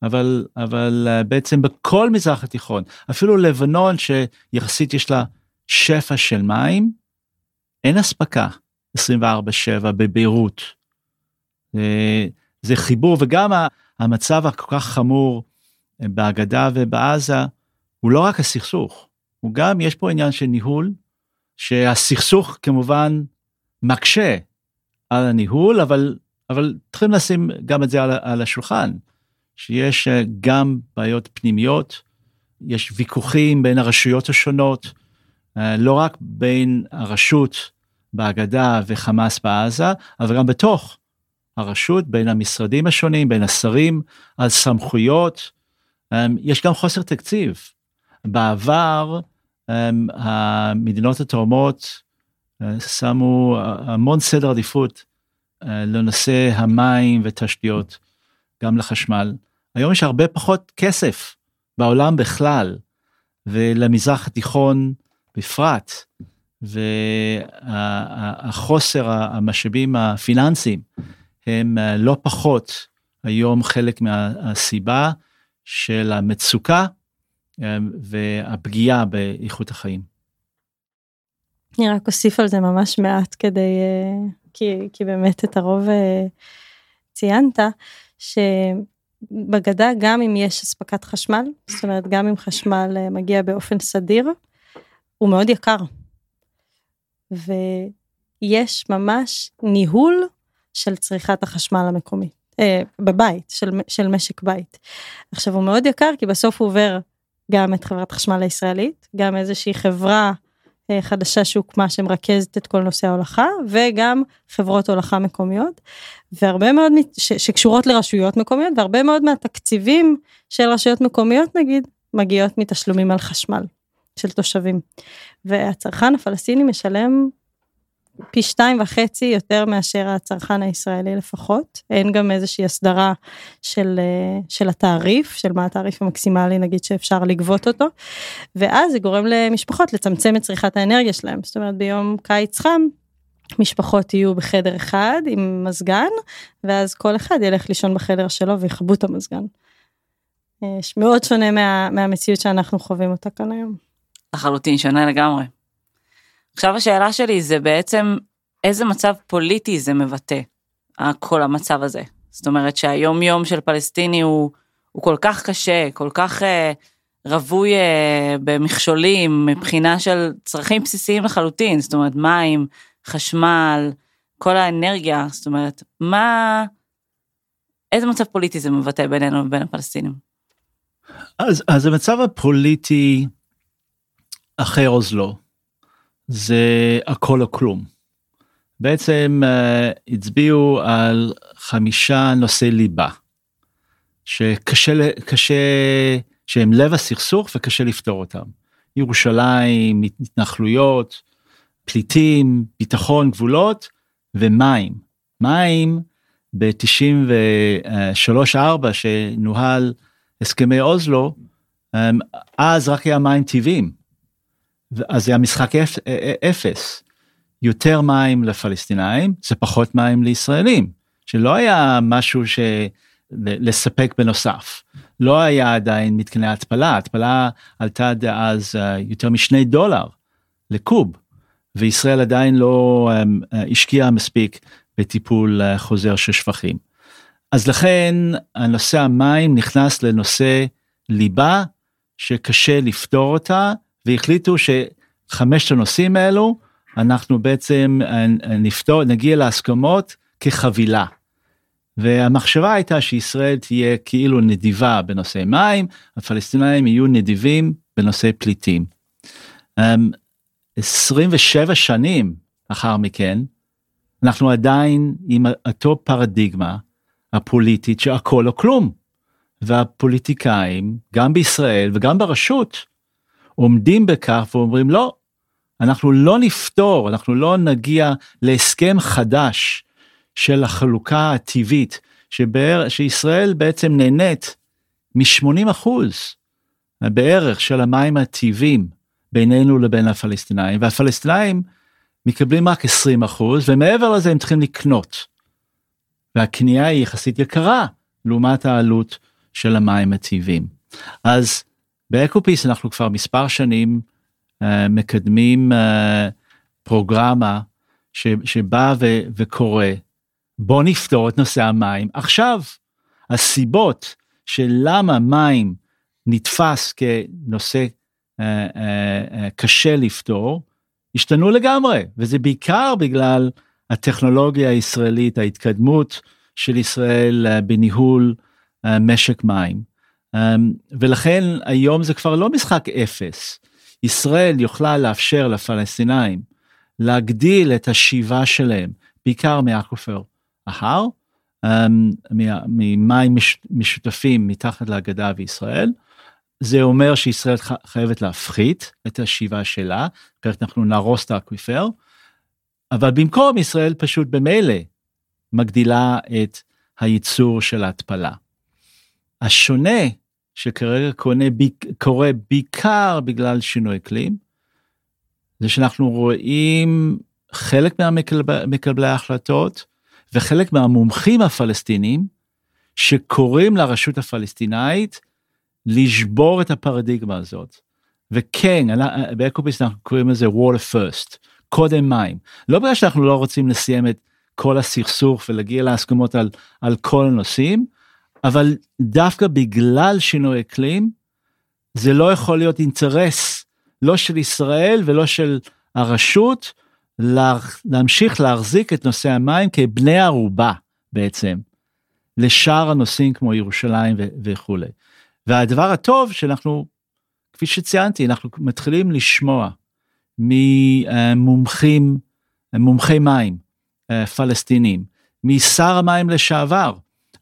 אבל, אבל אה, בעצם בכל מזרח התיכון, אפילו לבנון שיחסית יש לה שפע של מים, אין אספקה 24/7 בביירות. זה, זה חיבור וגם המצב הכל כך חמור בהגדה ובעזה הוא לא רק הסכסוך, הוא גם יש פה עניין של ניהול, שהסכסוך כמובן מקשה על הניהול, אבל, אבל צריכים לשים גם את זה על, על השולחן, שיש גם בעיות פנימיות, יש ויכוחים בין הרשויות השונות, אה, לא רק בין הרשות בהגדה וחמאס בעזה, אבל גם בתוך הרשות, בין המשרדים השונים, בין השרים, על סמכויות. אה, יש גם חוסר תקציב. בעבר אה, המדינות התאומות שמו המון סדר עדיפות לנושא המים ותשתיות, גם לחשמל. היום יש הרבה פחות כסף בעולם בכלל, ולמזרח התיכון בפרט, והחוסר המשאבים הפיננסיים הם אה, לא פחות היום חלק מהסיבה של המצוקה אה, והפגיעה באיכות החיים. אני רק אוסיף על זה ממש מעט כדי, אה, כי, כי באמת את הרוב ציינת, שבגדה גם אם יש אספקת חשמל, זאת אומרת גם אם חשמל מגיע באופן סדיר, הוא מאוד יקר. ויש ממש ניהול של צריכת החשמל המקומית, אה, בבית, של, של משק בית. עכשיו הוא מאוד יקר כי בסוף הוא עובר גם את חברת חשמל הישראלית, גם איזושהי חברה אה, חדשה שהוקמה שמרכזת את כל נושא ההולכה, וגם חברות הולכה מקומיות, והרבה מאוד, שקשורות לרשויות מקומיות, והרבה מאוד מהתקציבים של רשויות מקומיות נגיד, מגיעות מתשלומים על חשמל. של תושבים. והצרכן הפלסטיני משלם פי שתיים וחצי יותר מאשר הצרכן הישראלי לפחות. אין גם איזושהי הסדרה של, אה, של התעריף, של מה התעריף המקסימלי נגיד שאפשר לגבות אותו. ואז זה גורם למשפחות לצמצם את צריכת האנרגיה שלהם. זאת אומרת ביום קיץ חם משפחות יהיו בחדר אחד עם מזגן ואז כל אחד ילך לישון בחדר שלו ויכבו את המזגן. אה, מאוד שונה מה, מהמציאות שאנחנו חווים אותה כאן היום. לחלוטין שונה לגמרי. עכשיו השאלה שלי זה בעצם איזה מצב פוליטי זה מבטא, כל המצב הזה. זאת אומרת שהיום יום של פלסטיני הוא, הוא כל כך קשה, כל כך אה, רווי אה, במכשולים מבחינה של צרכים בסיסיים לחלוטין, זאת אומרת מים, חשמל, כל האנרגיה, זאת אומרת, מה, איזה מצב פוליטי זה מבטא בינינו ובין הפלסטינים? אז, אז המצב הפוליטי אחרי אוזלו זה הכל או כלום. בעצם uh, הצביעו על חמישה נושאי ליבה שקשה קשה שהם לב הסכסוך וקשה לפתור אותם. ירושלים, התנחלויות, פליטים, ביטחון, גבולות ומים. מים ב-93-4 שנוהל הסכמי אוזלו, um, אז רק היה מים טבעיים. אז זה המשחק אפ, אפס. יותר מים לפלסטינאים, זה פחות מים לישראלים, שלא היה משהו ש... לספק בנוסף. לא היה עדיין מתקני התפלה, התפלה עלתה אז אה, יותר משני דולר לקוב, וישראל עדיין לא אה, השקיעה מספיק בטיפול חוזר של שפכים. אז לכן הנושא המים נכנס לנושא ליבה שקשה לפתור אותה, והחליטו שחמשת הנושאים האלו, אנחנו בעצם נפתור, נגיע להסכמות כחבילה. והמחשבה הייתה שישראל תהיה כאילו נדיבה בנושא מים, הפלסטינאים יהיו נדיבים בנושא פליטים. 27 אמ, שנים לאחר מכן, אנחנו עדיין עם אותו פרדיגמה הפוליטית שהכל או כלום. והפוליטיקאים, גם בישראל וגם ברשות, עומדים בכך ואומרים לא, אנחנו לא נפתור, אנחנו לא נגיע להסכם חדש של החלוקה הטבעית, שבער, שישראל בעצם נהנית מ-80 אחוז בערך של המים הטבעיים בינינו לבין הפלסטינאים, והפלסטינאים מקבלים רק 20 אחוז, ומעבר לזה הם צריכים לקנות. והקנייה היא יחסית יקרה לעומת העלות של המים הטבעיים. אז באקופיס אנחנו כבר מספר שנים uh, מקדמים uh, פרוגרמה ש, שבא ו, וקורא בוא נפתור את נושא המים עכשיו. הסיבות של למה מים נתפס כנושא uh, uh, uh, קשה לפתור השתנו לגמרי וזה בעיקר בגלל הטכנולוגיה הישראלית ההתקדמות של ישראל uh, בניהול uh, משק מים ולכן היום זה כבר לא משחק אפס. ישראל יוכלה לאפשר לפלסטינאים להגדיל את השיבה שלהם בעיקר מאקופר ההר, אמ, ממים משותפים מתחת להגדה וישראל. זה אומר שישראל חייבת להפחית את השיבה שלה, כעת אנחנו נהרוס את האקוויפר, אבל במקום ישראל פשוט במילא מגדילה את הייצור של ההתפלה. השונה שכרגע קונה, קורה בעיקר בגלל שינוי אקלים, זה שאנחנו רואים חלק מהמקבלי ההחלטות וחלק מהמומחים הפלסטינים שקוראים לרשות הפלסטינאית לשבור את הפרדיגמה הזאת. וכן, באקופיס אנחנו קוראים לזה water first, קודם מים. לא בגלל שאנחנו לא רוצים לסיים את כל הסכסוך ולהגיע להסכמות על, על כל הנושאים, אבל דווקא בגלל שינוי אקלים, זה לא יכול להיות אינטרס לא של ישראל ולא של הרשות להמשיך להחזיק את נושא המים כבני ערובה בעצם לשאר הנושאים כמו ירושלים וכולי. והדבר הטוב שאנחנו, כפי שציינתי, אנחנו מתחילים לשמוע ממומחים, מומחי מים אה, פלסטינים, משר המים לשעבר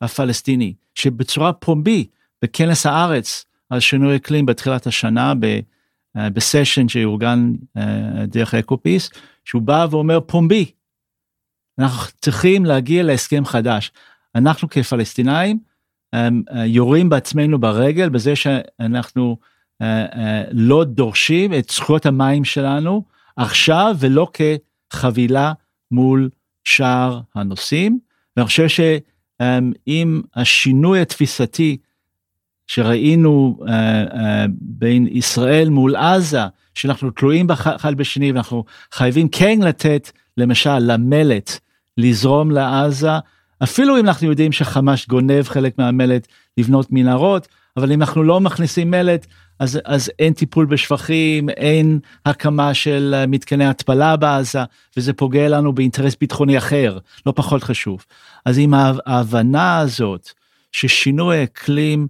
הפלסטיני, שבצורה פומבי בכנס הארץ על שינוי אקלים בתחילת השנה אה, בסשן שאורגן אה, דרך אקופיס, שהוא בא ואומר פומבי, אנחנו צריכים להגיע להסכם חדש. אנחנו כפלסטינאים אה, יורים בעצמנו ברגל בזה שאנחנו לא דורשים את זכויות המים שלנו עכשיו ולא כחבילה מול שאר הנושאים. ואני חושב שאם השינוי התפיסתי שראינו uh, uh, בין ישראל מול עזה, שאנחנו תלויים אחד בשני ואנחנו חייבים כן לתת למשל למלט לזרום לעזה, אפילו אם אנחנו יודעים שחמאס גונב חלק מהמלט לבנות מנהרות, אבל אם אנחנו לא מכניסים מלט, אז, אז אין טיפול בשפכים, אין הקמה של אה, מתקני התפלה בעזה, וזה פוגע לנו באינטרס ביטחוני אחר, לא פחות חשוב. אז עם ההבנה הזאת ששינוי אקלים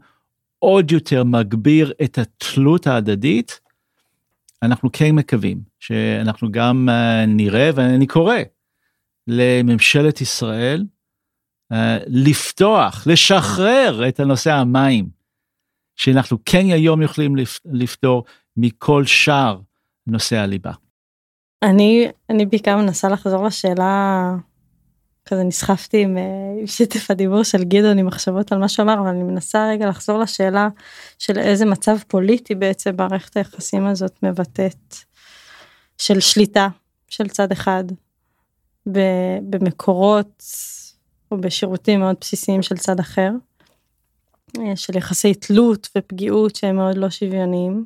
עוד יותר מגביר את התלות ההדדית, אנחנו כן מקווים שאנחנו גם uh, נראה, ואני קורא לממשלת ישראל uh, לפתוח, לשחרר את הנושא המים, שאנחנו כן היום יכולים לפתור מכל שאר נושא הליבה. אני, אני בעיקר מנסה לחזור לשאלה כזה נסחפתי עם שיתף הדיבור של גדעון עם מחשבות על מה שאמר אבל אני מנסה רגע לחזור לשאלה של איזה מצב פוליטי בעצם מערכת היחסים הזאת מבטאת של שליטה של צד אחד במקורות או בשירותים מאוד בסיסיים של צד אחר. של יחסי תלות ופגיעות שהם מאוד לא שוויוניים.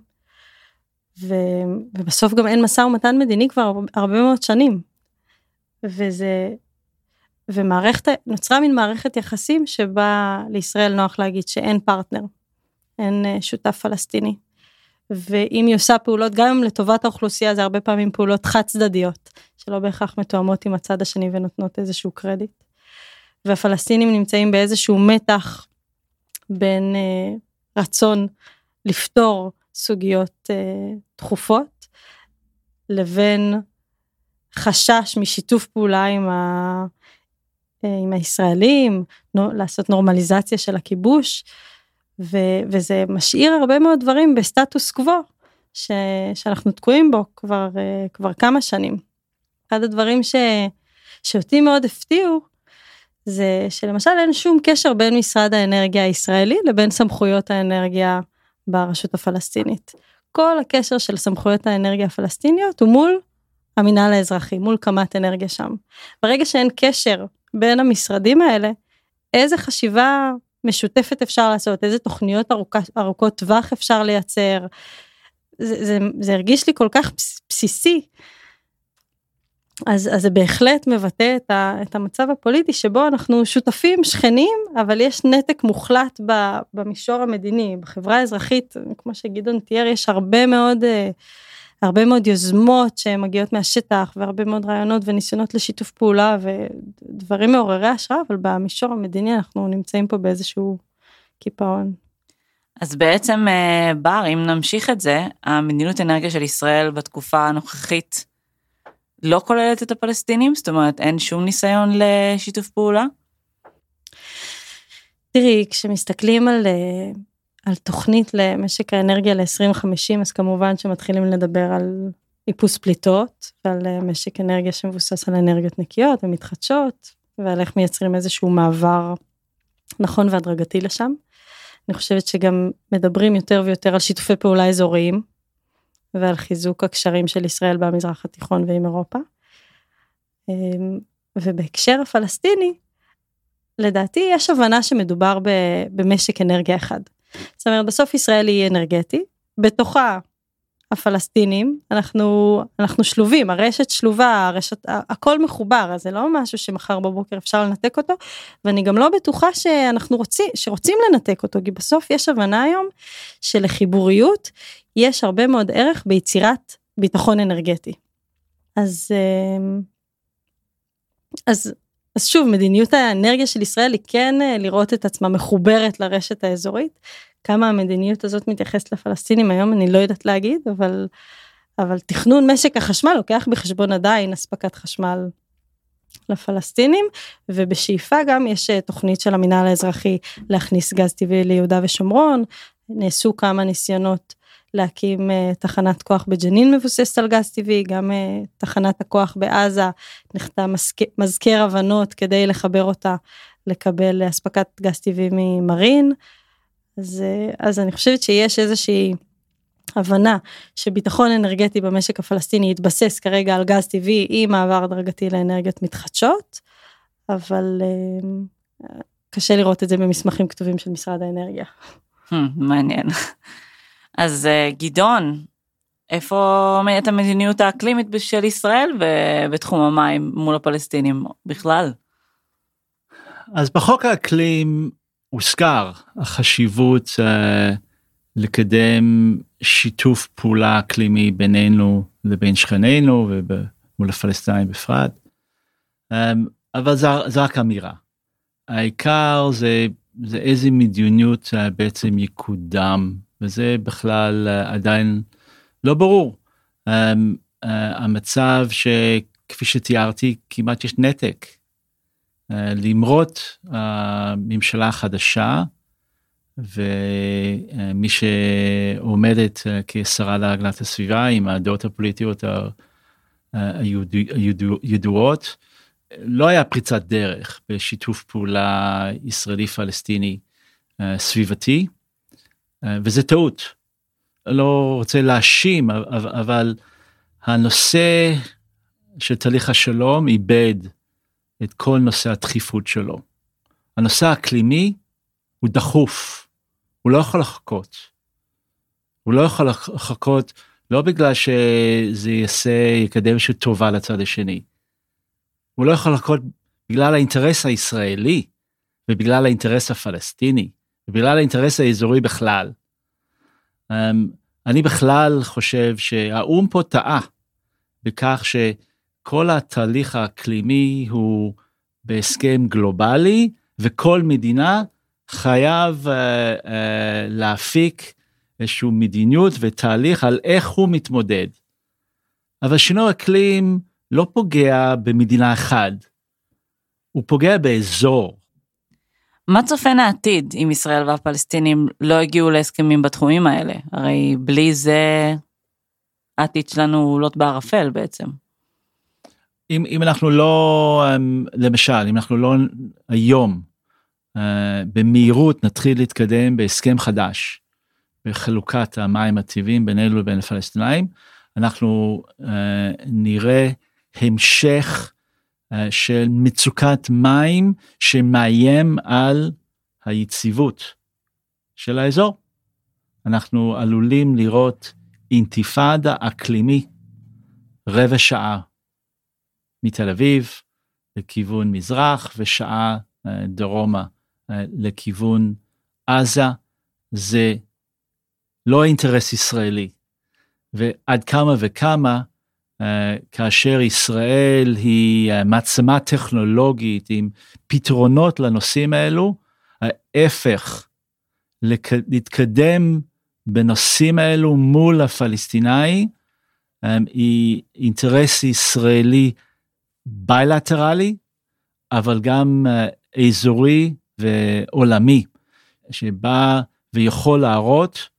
ו, ובסוף גם אין משא ומתן מדיני כבר הרבה מאוד שנים. וזה, ומערכת, נוצרה מין מערכת יחסים שבה לישראל נוח להגיד שאין פרטנר, אין אה, שותף פלסטיני. ואם היא עושה פעולות גם לטובת האוכלוסייה זה הרבה פעמים פעולות חד צדדיות שלא בהכרח מתואמות עם הצד השני ונותנות איזשהו קרדיט. והפלסטינים נמצאים באיזשהו מתח בין אה, רצון לפתור סוגיות אה, דחופות לבין חשש משיתוף פעולה עם, ה, אה, עם הישראלים, נו, לעשות נורמליזציה של הכיבוש, ו, וזה משאיר הרבה מאוד דברים בסטטוס קוו ש, שאנחנו תקועים בו כבר, אה, כבר כמה שנים. אחד הדברים ש, שאותי מאוד הפתיעו זה שלמשל אין שום קשר בין משרד האנרגיה הישראלי לבין סמכויות האנרגיה ברשות הפלסטינית. כל הקשר של סמכויות האנרגיה הפלסטיניות הוא מול המינהל האזרחי, מול קמ"ט אנרגיה שם. ברגע שאין קשר בין המשרדים האלה, איזה חשיבה משותפת אפשר לעשות, איזה תוכניות ארוכ, ארוכות טווח אפשר לייצר. זה, זה, זה הרגיש לי כל כך בסיסי אז, אז זה בהחלט מבטא את, ה, את המצב הפוליטי שבו אנחנו שותפים שכנים אבל יש נתק מוחלט ב, במישור המדיני בחברה האזרחית כמו שגדעון תיאר יש הרבה מאוד אה, הרבה מאוד יוזמות שמגיעות מהשטח והרבה מאוד רעיונות וניסיונות לשיתוף פעולה ודברים מעוררי השראה אבל במישור המדיני אנחנו נמצאים פה באיזשהו קיפאון. אז בעצם אה, בר אם נמשיך את זה המדיניות אנרגיה של ישראל בתקופה הנוכחית לא כוללת את הפלסטינים? זאת אומרת, אין שום ניסיון לשיתוף פעולה? תראי, כשמסתכלים על, אה, על תוכנית למשק האנרגיה ל-2050, אז כמובן שמתחילים לדבר על איפוס פליטות ועל אה, משק אנרגיה שמבוסס על אנרגיות נקיות ומתחדשות, ועל איך מייצרים איזשהו מעבר נכון והדרגתי לשם. אני חושבת שגם מדברים יותר ויותר על שיתופי פעולה אזוריים, ועל חיזוק הקשרים של ישראל במזרח התיכון ועם אירופה. אמ, ובהקשר הפלסטיני, לדעתי יש הבנה שמדובר במשק אנרגיה אחד. זאת אומרת בסוף ישראל היא אנרגטי, בתוכה הפלסטינים אנחנו אנחנו שלובים הרשת שלובה הרשת הכל מחובר אז זה לא משהו שמחר בבוקר אפשר לנתק אותו ואני גם לא בטוחה שאנחנו רוצים שרוצים לנתק אותו כי בסוף יש הבנה היום שלחיבוריות יש הרבה מאוד ערך ביצירת ביטחון אנרגטי. אז אמ, אז אז שוב מדיניות האנרגיה של ישראל היא כן אה, לראות את עצמה מחוברת לרשת האזורית כמה המדיניות הזאת מתייחסת לפלסטינים היום אני לא יודעת להגיד אבל אבל תכנון משק החשמל לוקח בחשבון עדיין אספקת חשמל לפלסטינים ובשאיפה גם יש אה, תוכנית של המינהל האזרחי להכניס גז טבעי ליהודה ושומרון. נעשו כמה ניסיונות להקים uh, תחנת כוח בג'נין מבוססת על גז טבעי גם uh, תחנת הכוח בעזה נחתם מזכר הבנות כדי לחבר אותה לקבל אספקת גז טבעי ממרין אז, אה, אז אני חושבת שיש איזושהי הבנה שביטחון אנרגטי במשק הפלסטיני יתבסס כרגע על גז טבעי עם מעבר הדרגתי לאנרגיות מתחדשות, אבל אה, קשה לראות את זה במסמכים כתובים של משרד האנרגיה. Hmm, מעניין. אז אה, גדעון, איפה עומדת המדיניות האקלימית של ישראל בתחום המים מול הפלסטינים בכלל? אז בחוק האקלים הוזכר החשיבות uh, לקדם שיתוף פעולה אקלימי בינינו לבין שכנינו ומול הפלסטינאים בפרט. Um, אבל זה, זה רק אמירה. העיקר זה, זה איזה מדיניות uh, בעצם יקודם וזה בכלל uh, עדיין לא ברור. Um, uh, המצב שכפי שתיארתי כמעט יש נתק למרות הממשלה החדשה ומי שעומדת אה, כשרה להגנת הסביבה עם הדעות הפוליטיות הידועות, לא היה פריצת דרך בשיתוף פעולה ישראלי פלסטיני אה, סביבתי וזה טעות. לא רוצה להאשים אבל הנושא של תהליך השלום איבד את כל נושא הדחיפות שלו. הנושא האקלימי הוא דחוף הוא לא יכול לחכות. הוא לא יכול לחכות לא בגלל שזה יעשה, יקדם איזושהי טובה לצד השני. הוא לא יכול לחכות בגלל האינטרס הישראלי ובגלל האינטרס הפלסטיני ובגלל האינטרס האזורי בכלל. אמ, אני בכלל חושב שהאו"ם פה טעה בכך שכל התהליך האקלימי הוא בהסכם גלובלי וכל מדינה חייב uh, uh, להפיק איזושהי מדיניות ותהליך על איך הוא מתמודד. אבל שינוי אקלים לא פוגע במדינה אחת, הוא פוגע באזור. מה צופן העתיד אם ישראל והפלסטינים לא הגיעו להסכמים בתחומים האלה? הרי בלי זה העתיד שלנו לוט בערפל בעצם. אם, אם אנחנו לא, אמ, למשל, אם אנחנו לא היום uh, במהירות נתחיל להתקדם בהסכם חדש בחלוקת המים הטבעיים בינינו לבין הפלסטינאים, אנחנו uh, נראה המשך uh, של מצוקת מים שמאיים על היציבות של האזור. אנחנו עלולים לראות אינתיפאדה אקלימי רבע שעה מתל אביב לכיוון מזרח ושעה אה, דרומה אה, לכיוון עזה, זה לא אינטרס ישראלי. ועד כמה וכמה אה, כאשר ישראל היא מעצמה טכנולוגית עם פתרונות לנושאים האלו, ההפך, להתקדם בנושאים האלו מול הפלסטיני, היא אינטרס ישראלי בילטרלי, אבל גם uh, אזורי ועולמי, שבא ויכול להראות.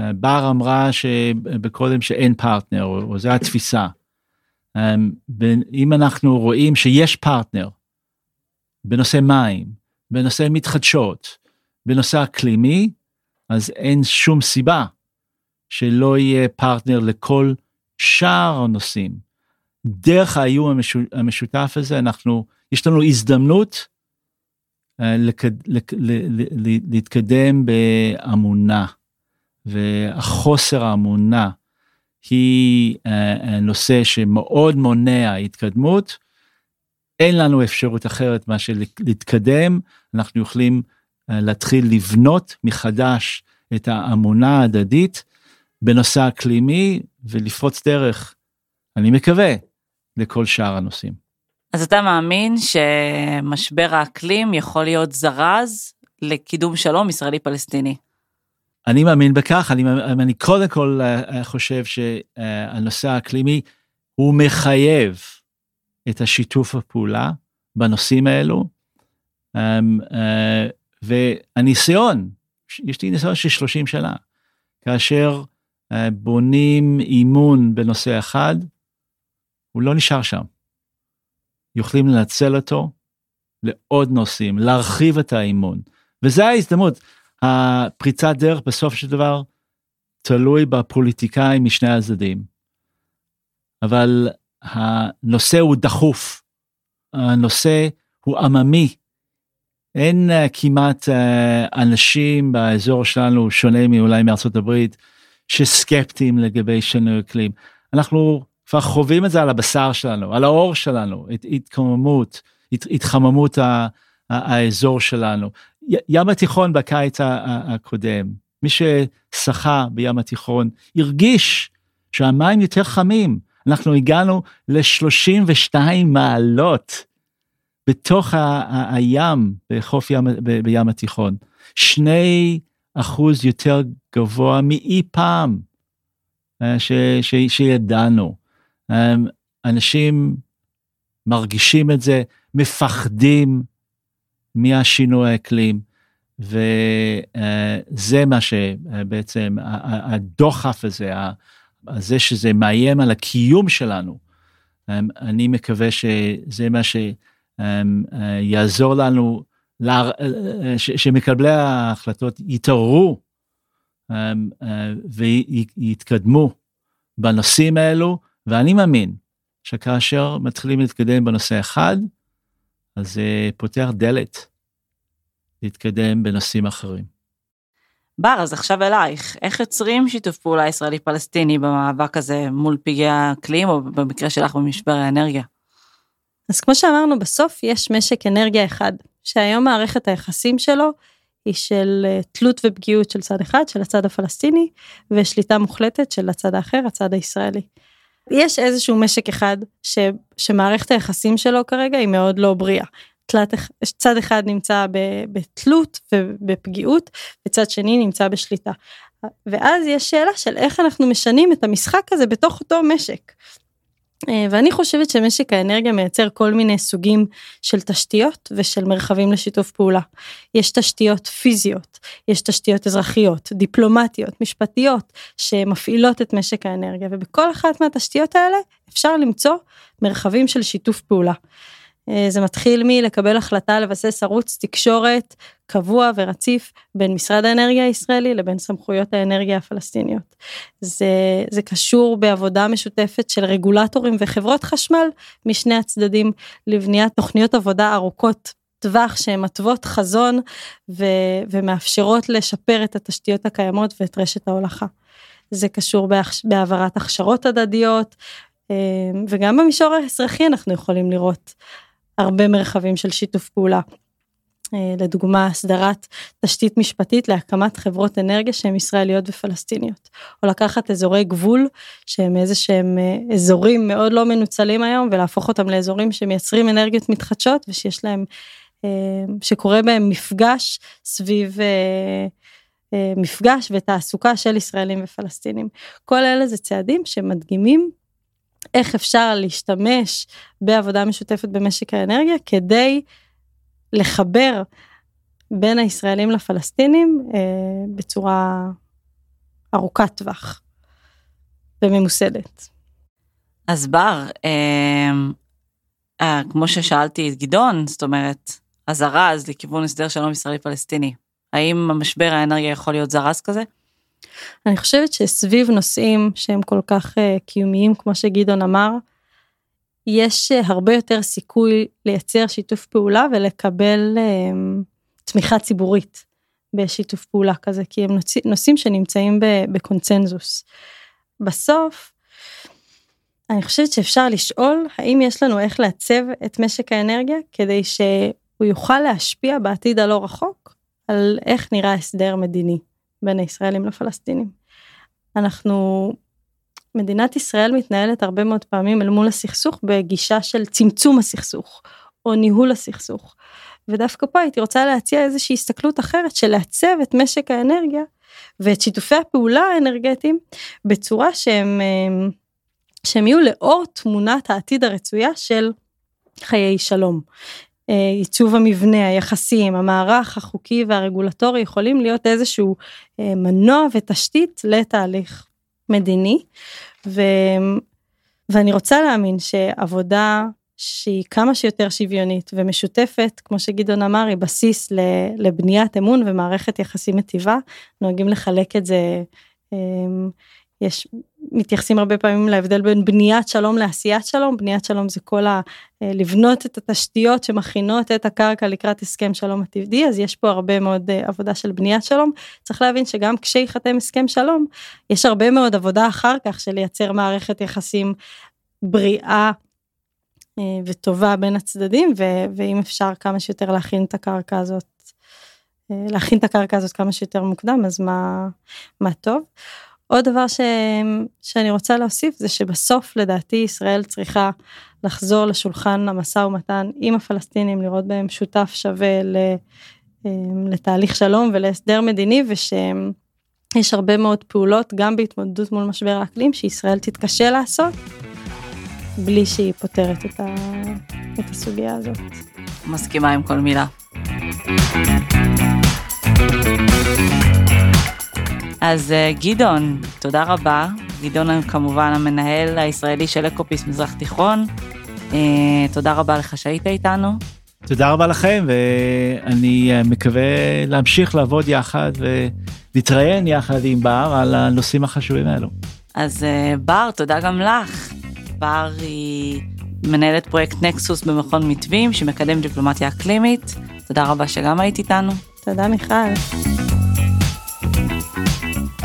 Uh, בר אמרה שבקודם שאין פרטנר, או, זו התפיסה. Um, אם אנחנו רואים שיש פרטנר בנושא מים, בנושא מתחדשות, בנושא אקלימי, אז אין שום סיבה שלא יהיה פרטנר לכל שאר הנושאים. דרך האיום המשותף הזה אנחנו יש לנו הזדמנות אה, להתקדם באמונה. והחוסר האמונה היא אה, אה, נושא שמאוד מונע התקדמות. אין לנו אפשרות אחרת מאשר להתקדם אנחנו יכולים להתחיל לבנות מחדש את האמונה ההדדית בנושא אקלימי ולפרוץ דרך. אני מקווה לכל שאר הנושאים. אז אתה מאמין שמשבר האקלים יכול להיות זרז לקידום שלום ישראלי-פלסטיני? אני מאמין בכך, אני, אני קודם כל אה, חושב שהנושא האקלימי הוא מחייב את השיתוף הפעולה בנושאים האלו. אמ, אה, והניסיון, יש לי ניסיון של 30 שנה, כאשר אה, בונים אימון בנושא אחד, הוא לא נשאר שם. יכולים לנצל אותו לעוד נושאים, להרחיב את האימון. וזה ההזדמנות. הפריצת דרך בסוף של דבר תלוי בפוליטיקאים משני הצדדים. אבל הנושא הוא דחוף, הנושא הוא עממי. אין uh, כמעט uh, אנשים באזור שלנו, שונה מאולי מארצות הברית, שסקפטיים לגבי שינוי אקלים. אנחנו כבר חווים את זה על הבשר שלנו, על האור שלנו, את התקוממות, הת, התחממות ה, ה, האזור שלנו. ים התיכון בקיץ הקודם, מי ששחה בים התיכון הרגיש שהמים יותר חמים. אנחנו הגענו ל-32 מעלות בתוך ה- ה- הים, בחוף ים, ב- בים התיכון. שני אחוז יותר גבוה מאי פעם אה, ש- ש- שידענו. אנשים מרגישים את זה, מפחדים מהשינוי האקלים, וזה מה שבעצם הדוחף הזה, זה שזה מאיים על הקיום שלנו, אני מקווה שזה מה שיעזור לנו, שמקבלי ההחלטות יתעוררו אמ, ויתקדמו בנושאים האלו, ואני מאמין שכאשר מתחילים להתקדם בנושא אחד, אז זה פותח דלת להתקדם בנושאים אחרים. בר, אז עכשיו אלייך, איך יוצרים שיתוף פעולה ישראלי-פלסטיני במאבק הזה מול פגעי האקלים, או במקרה שלך במשבר האנרגיה? אז כמו שאמרנו, בסוף יש משק אנרגיה אחד, שהיום מערכת היחסים שלו היא של אה, תלות ופגיעות של צד אחד, של הצד הפלסטיני, ושליטה מוחלטת של הצד האחר, הצד הישראלי. יש איזשהו משק אחד ש, שמערכת היחסים שלו כרגע היא מאוד לא בריאה. תלת, צד אחד נמצא בתלות ובפגיעות, וצד שני נמצא בשליטה. ואז יש שאלה של איך אנחנו משנים את המשחק הזה בתוך אותו משק. אה, ואני חושבת שמשק האנרגיה מייצר כל מיני סוגים של תשתיות ושל מרחבים לשיתוף פעולה. יש תשתיות פיזיות, יש תשתיות אזרחיות, דיפלומטיות, משפטיות, שמפעילות את משק האנרגיה, ובכל אחת מהתשתיות האלה אפשר למצוא מרחבים של שיתוף פעולה. אה, זה מתחיל מלקבל החלטה לבסס ערוץ תקשורת קבוע ורציף בין משרד האנרגיה הישראלי לבין סמכויות האנרגיה הפלסטיניות. זה, זה קשור בעבודה משותפת של רגולטורים וחברות חשמל משני הצדדים לבניית תוכניות עבודה ארוכות טווח שהן מתוות חזון ו, ומאפשרות לשפר את התשתיות הקיימות ואת רשת ההולכה. זה קשור בהעברת הכשרות הדדיות אה, וגם במישור האזרחי אנחנו יכולים לראות הרבה מרחבים של שיתוף פעולה. אה, לדוגמה הסדרת תשתית משפטית להקמת חברות אנרגיה שהן ישראליות ופלסטיניות או לקחת אזורי גבול שהם איזה שהם אה, אזורים מאוד לא מנוצלים היום ולהפוך אותם לאזורים שמייצרים אנרגיות מתחדשות ושיש להם אה, שקורה בהם מפגש סביב מפגש ותעסוקה של ישראלים ופלסטינים. כל אלה זה צעדים שמדגימים איך אפשר להשתמש בעבודה משותפת במשק האנרגיה כדי לחבר בין הישראלים לפלסטינים אה, בצורה ארוכת טווח וממוסדת. אז בר, אה, אה, כמו ששאלתי את גדעון, זאת אומרת, הזרז לכיוון הסדר שלום ישראלי פלסטיני, האם המשבר האנרגיה יכול להיות זרז כזה? אני חושבת שסביב נושאים שהם כל כך uh, קיומיים כמו שגדעון אמר, יש uh, הרבה יותר סיכוי לייצר שיתוף פעולה ולקבל uh, תמיכה ציבורית בשיתוף פעולה כזה כי הם נושא, נושאים שנמצאים בקונצנזוס. בסוף אני חושבת שאפשר לשאול האם יש לנו איך לעצב את משק האנרגיה כדי שהוא יוכל להשפיע בעתיד הלא רחוק על איך נראה הסדר מדיני. בין הישראלים לפלסטינים. אנחנו, מדינת ישראל מתנהלת הרבה מאוד פעמים אל מול הסכסוך בגישה של צמצום הסכסוך או ניהול הסכסוך. ודווקא פה הייתי רוצה להציע איזושהי הסתכלות אחרת של לעצב את משק האנרגיה ואת שיתופי הפעולה האנרגטיים בצורה שהם, שהם יהיו לאור תמונת העתיד הרצויה של חיי שלום. אה, עיצוב המבנה, היחסים, המערך החוקי והרגולטורי יכולים להיות איזשהו אה, מנוע ותשתית לתהליך מדיני. ו... ואני רוצה להאמין שעבודה שהיא כמה שיותר שוויונית ומשותפת, כמו שגדעון אמר, היא בסיס לבניית אמון ומערכת יחסים מטיבה. נוהגים לחלק את זה אה, יש מתייחסים הרבה פעמים להבדל בין בניית שלום לעשיית שלום בניית שלום זה כל ה... אה, לבנות את התשתיות שמכינות את הקרקע לקראת הסכם שלום עתידי אז יש פה הרבה מאוד אה, עבודה של בניית שלום צריך להבין שגם כשיחתם הסכם שלום יש הרבה מאוד עבודה אחר כך של לייצר מערכת יחסים בריאה אה, וטובה בין הצדדים ו... ואם אפשר כמה שיותר להכין את הקרקע הזאת להכין את הקרקע הזאת כמה שיותר מוקדם אז מה מה טוב. עוד דבר ש... שאני רוצה להוסיף זה שבסוף לדעתי ישראל צריכה לחזור לשולחן המשא ומתן עם הפלסטינים לראות בהם שותף שווה ל... אמ, לתהליך שלום ולהסדר מדיני ושיש הרבה מאוד פעולות גם בהתמודדות מול משבר האקלים שישראל תתקשה לעשות בלי שהיא פותרת את, ה... את הסוגיה הזאת. מסכימה עם כל מילה. אז אה, גדעון, תודה רבה. גדעון כמובן המנהל הישראלי של אקופיס מזרח תיכון. אה, תודה רבה לך שהיית איתנו. תודה רבה לכם ואני אה, מקווה להמשיך לעבוד יחד ולהתראיין יחד עם בר על הנושאים החשובים האלו. אז בר, תודה גם לך. בר היא מנהלת פרויקט נקסוס במכון מתווים שמקדם דיפלומטיה אקלימית. תודה רבה שגם היית איתנו. תודה מיכל.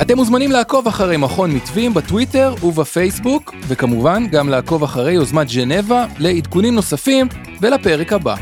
אתם מוזמנים לעקוב אחרי מכון מתווים בטוויטר ובפייסבוק, וכמובן גם לעקוב אחרי יוזמת ג'נבה לעדכונים נוספים ולפרק הבא.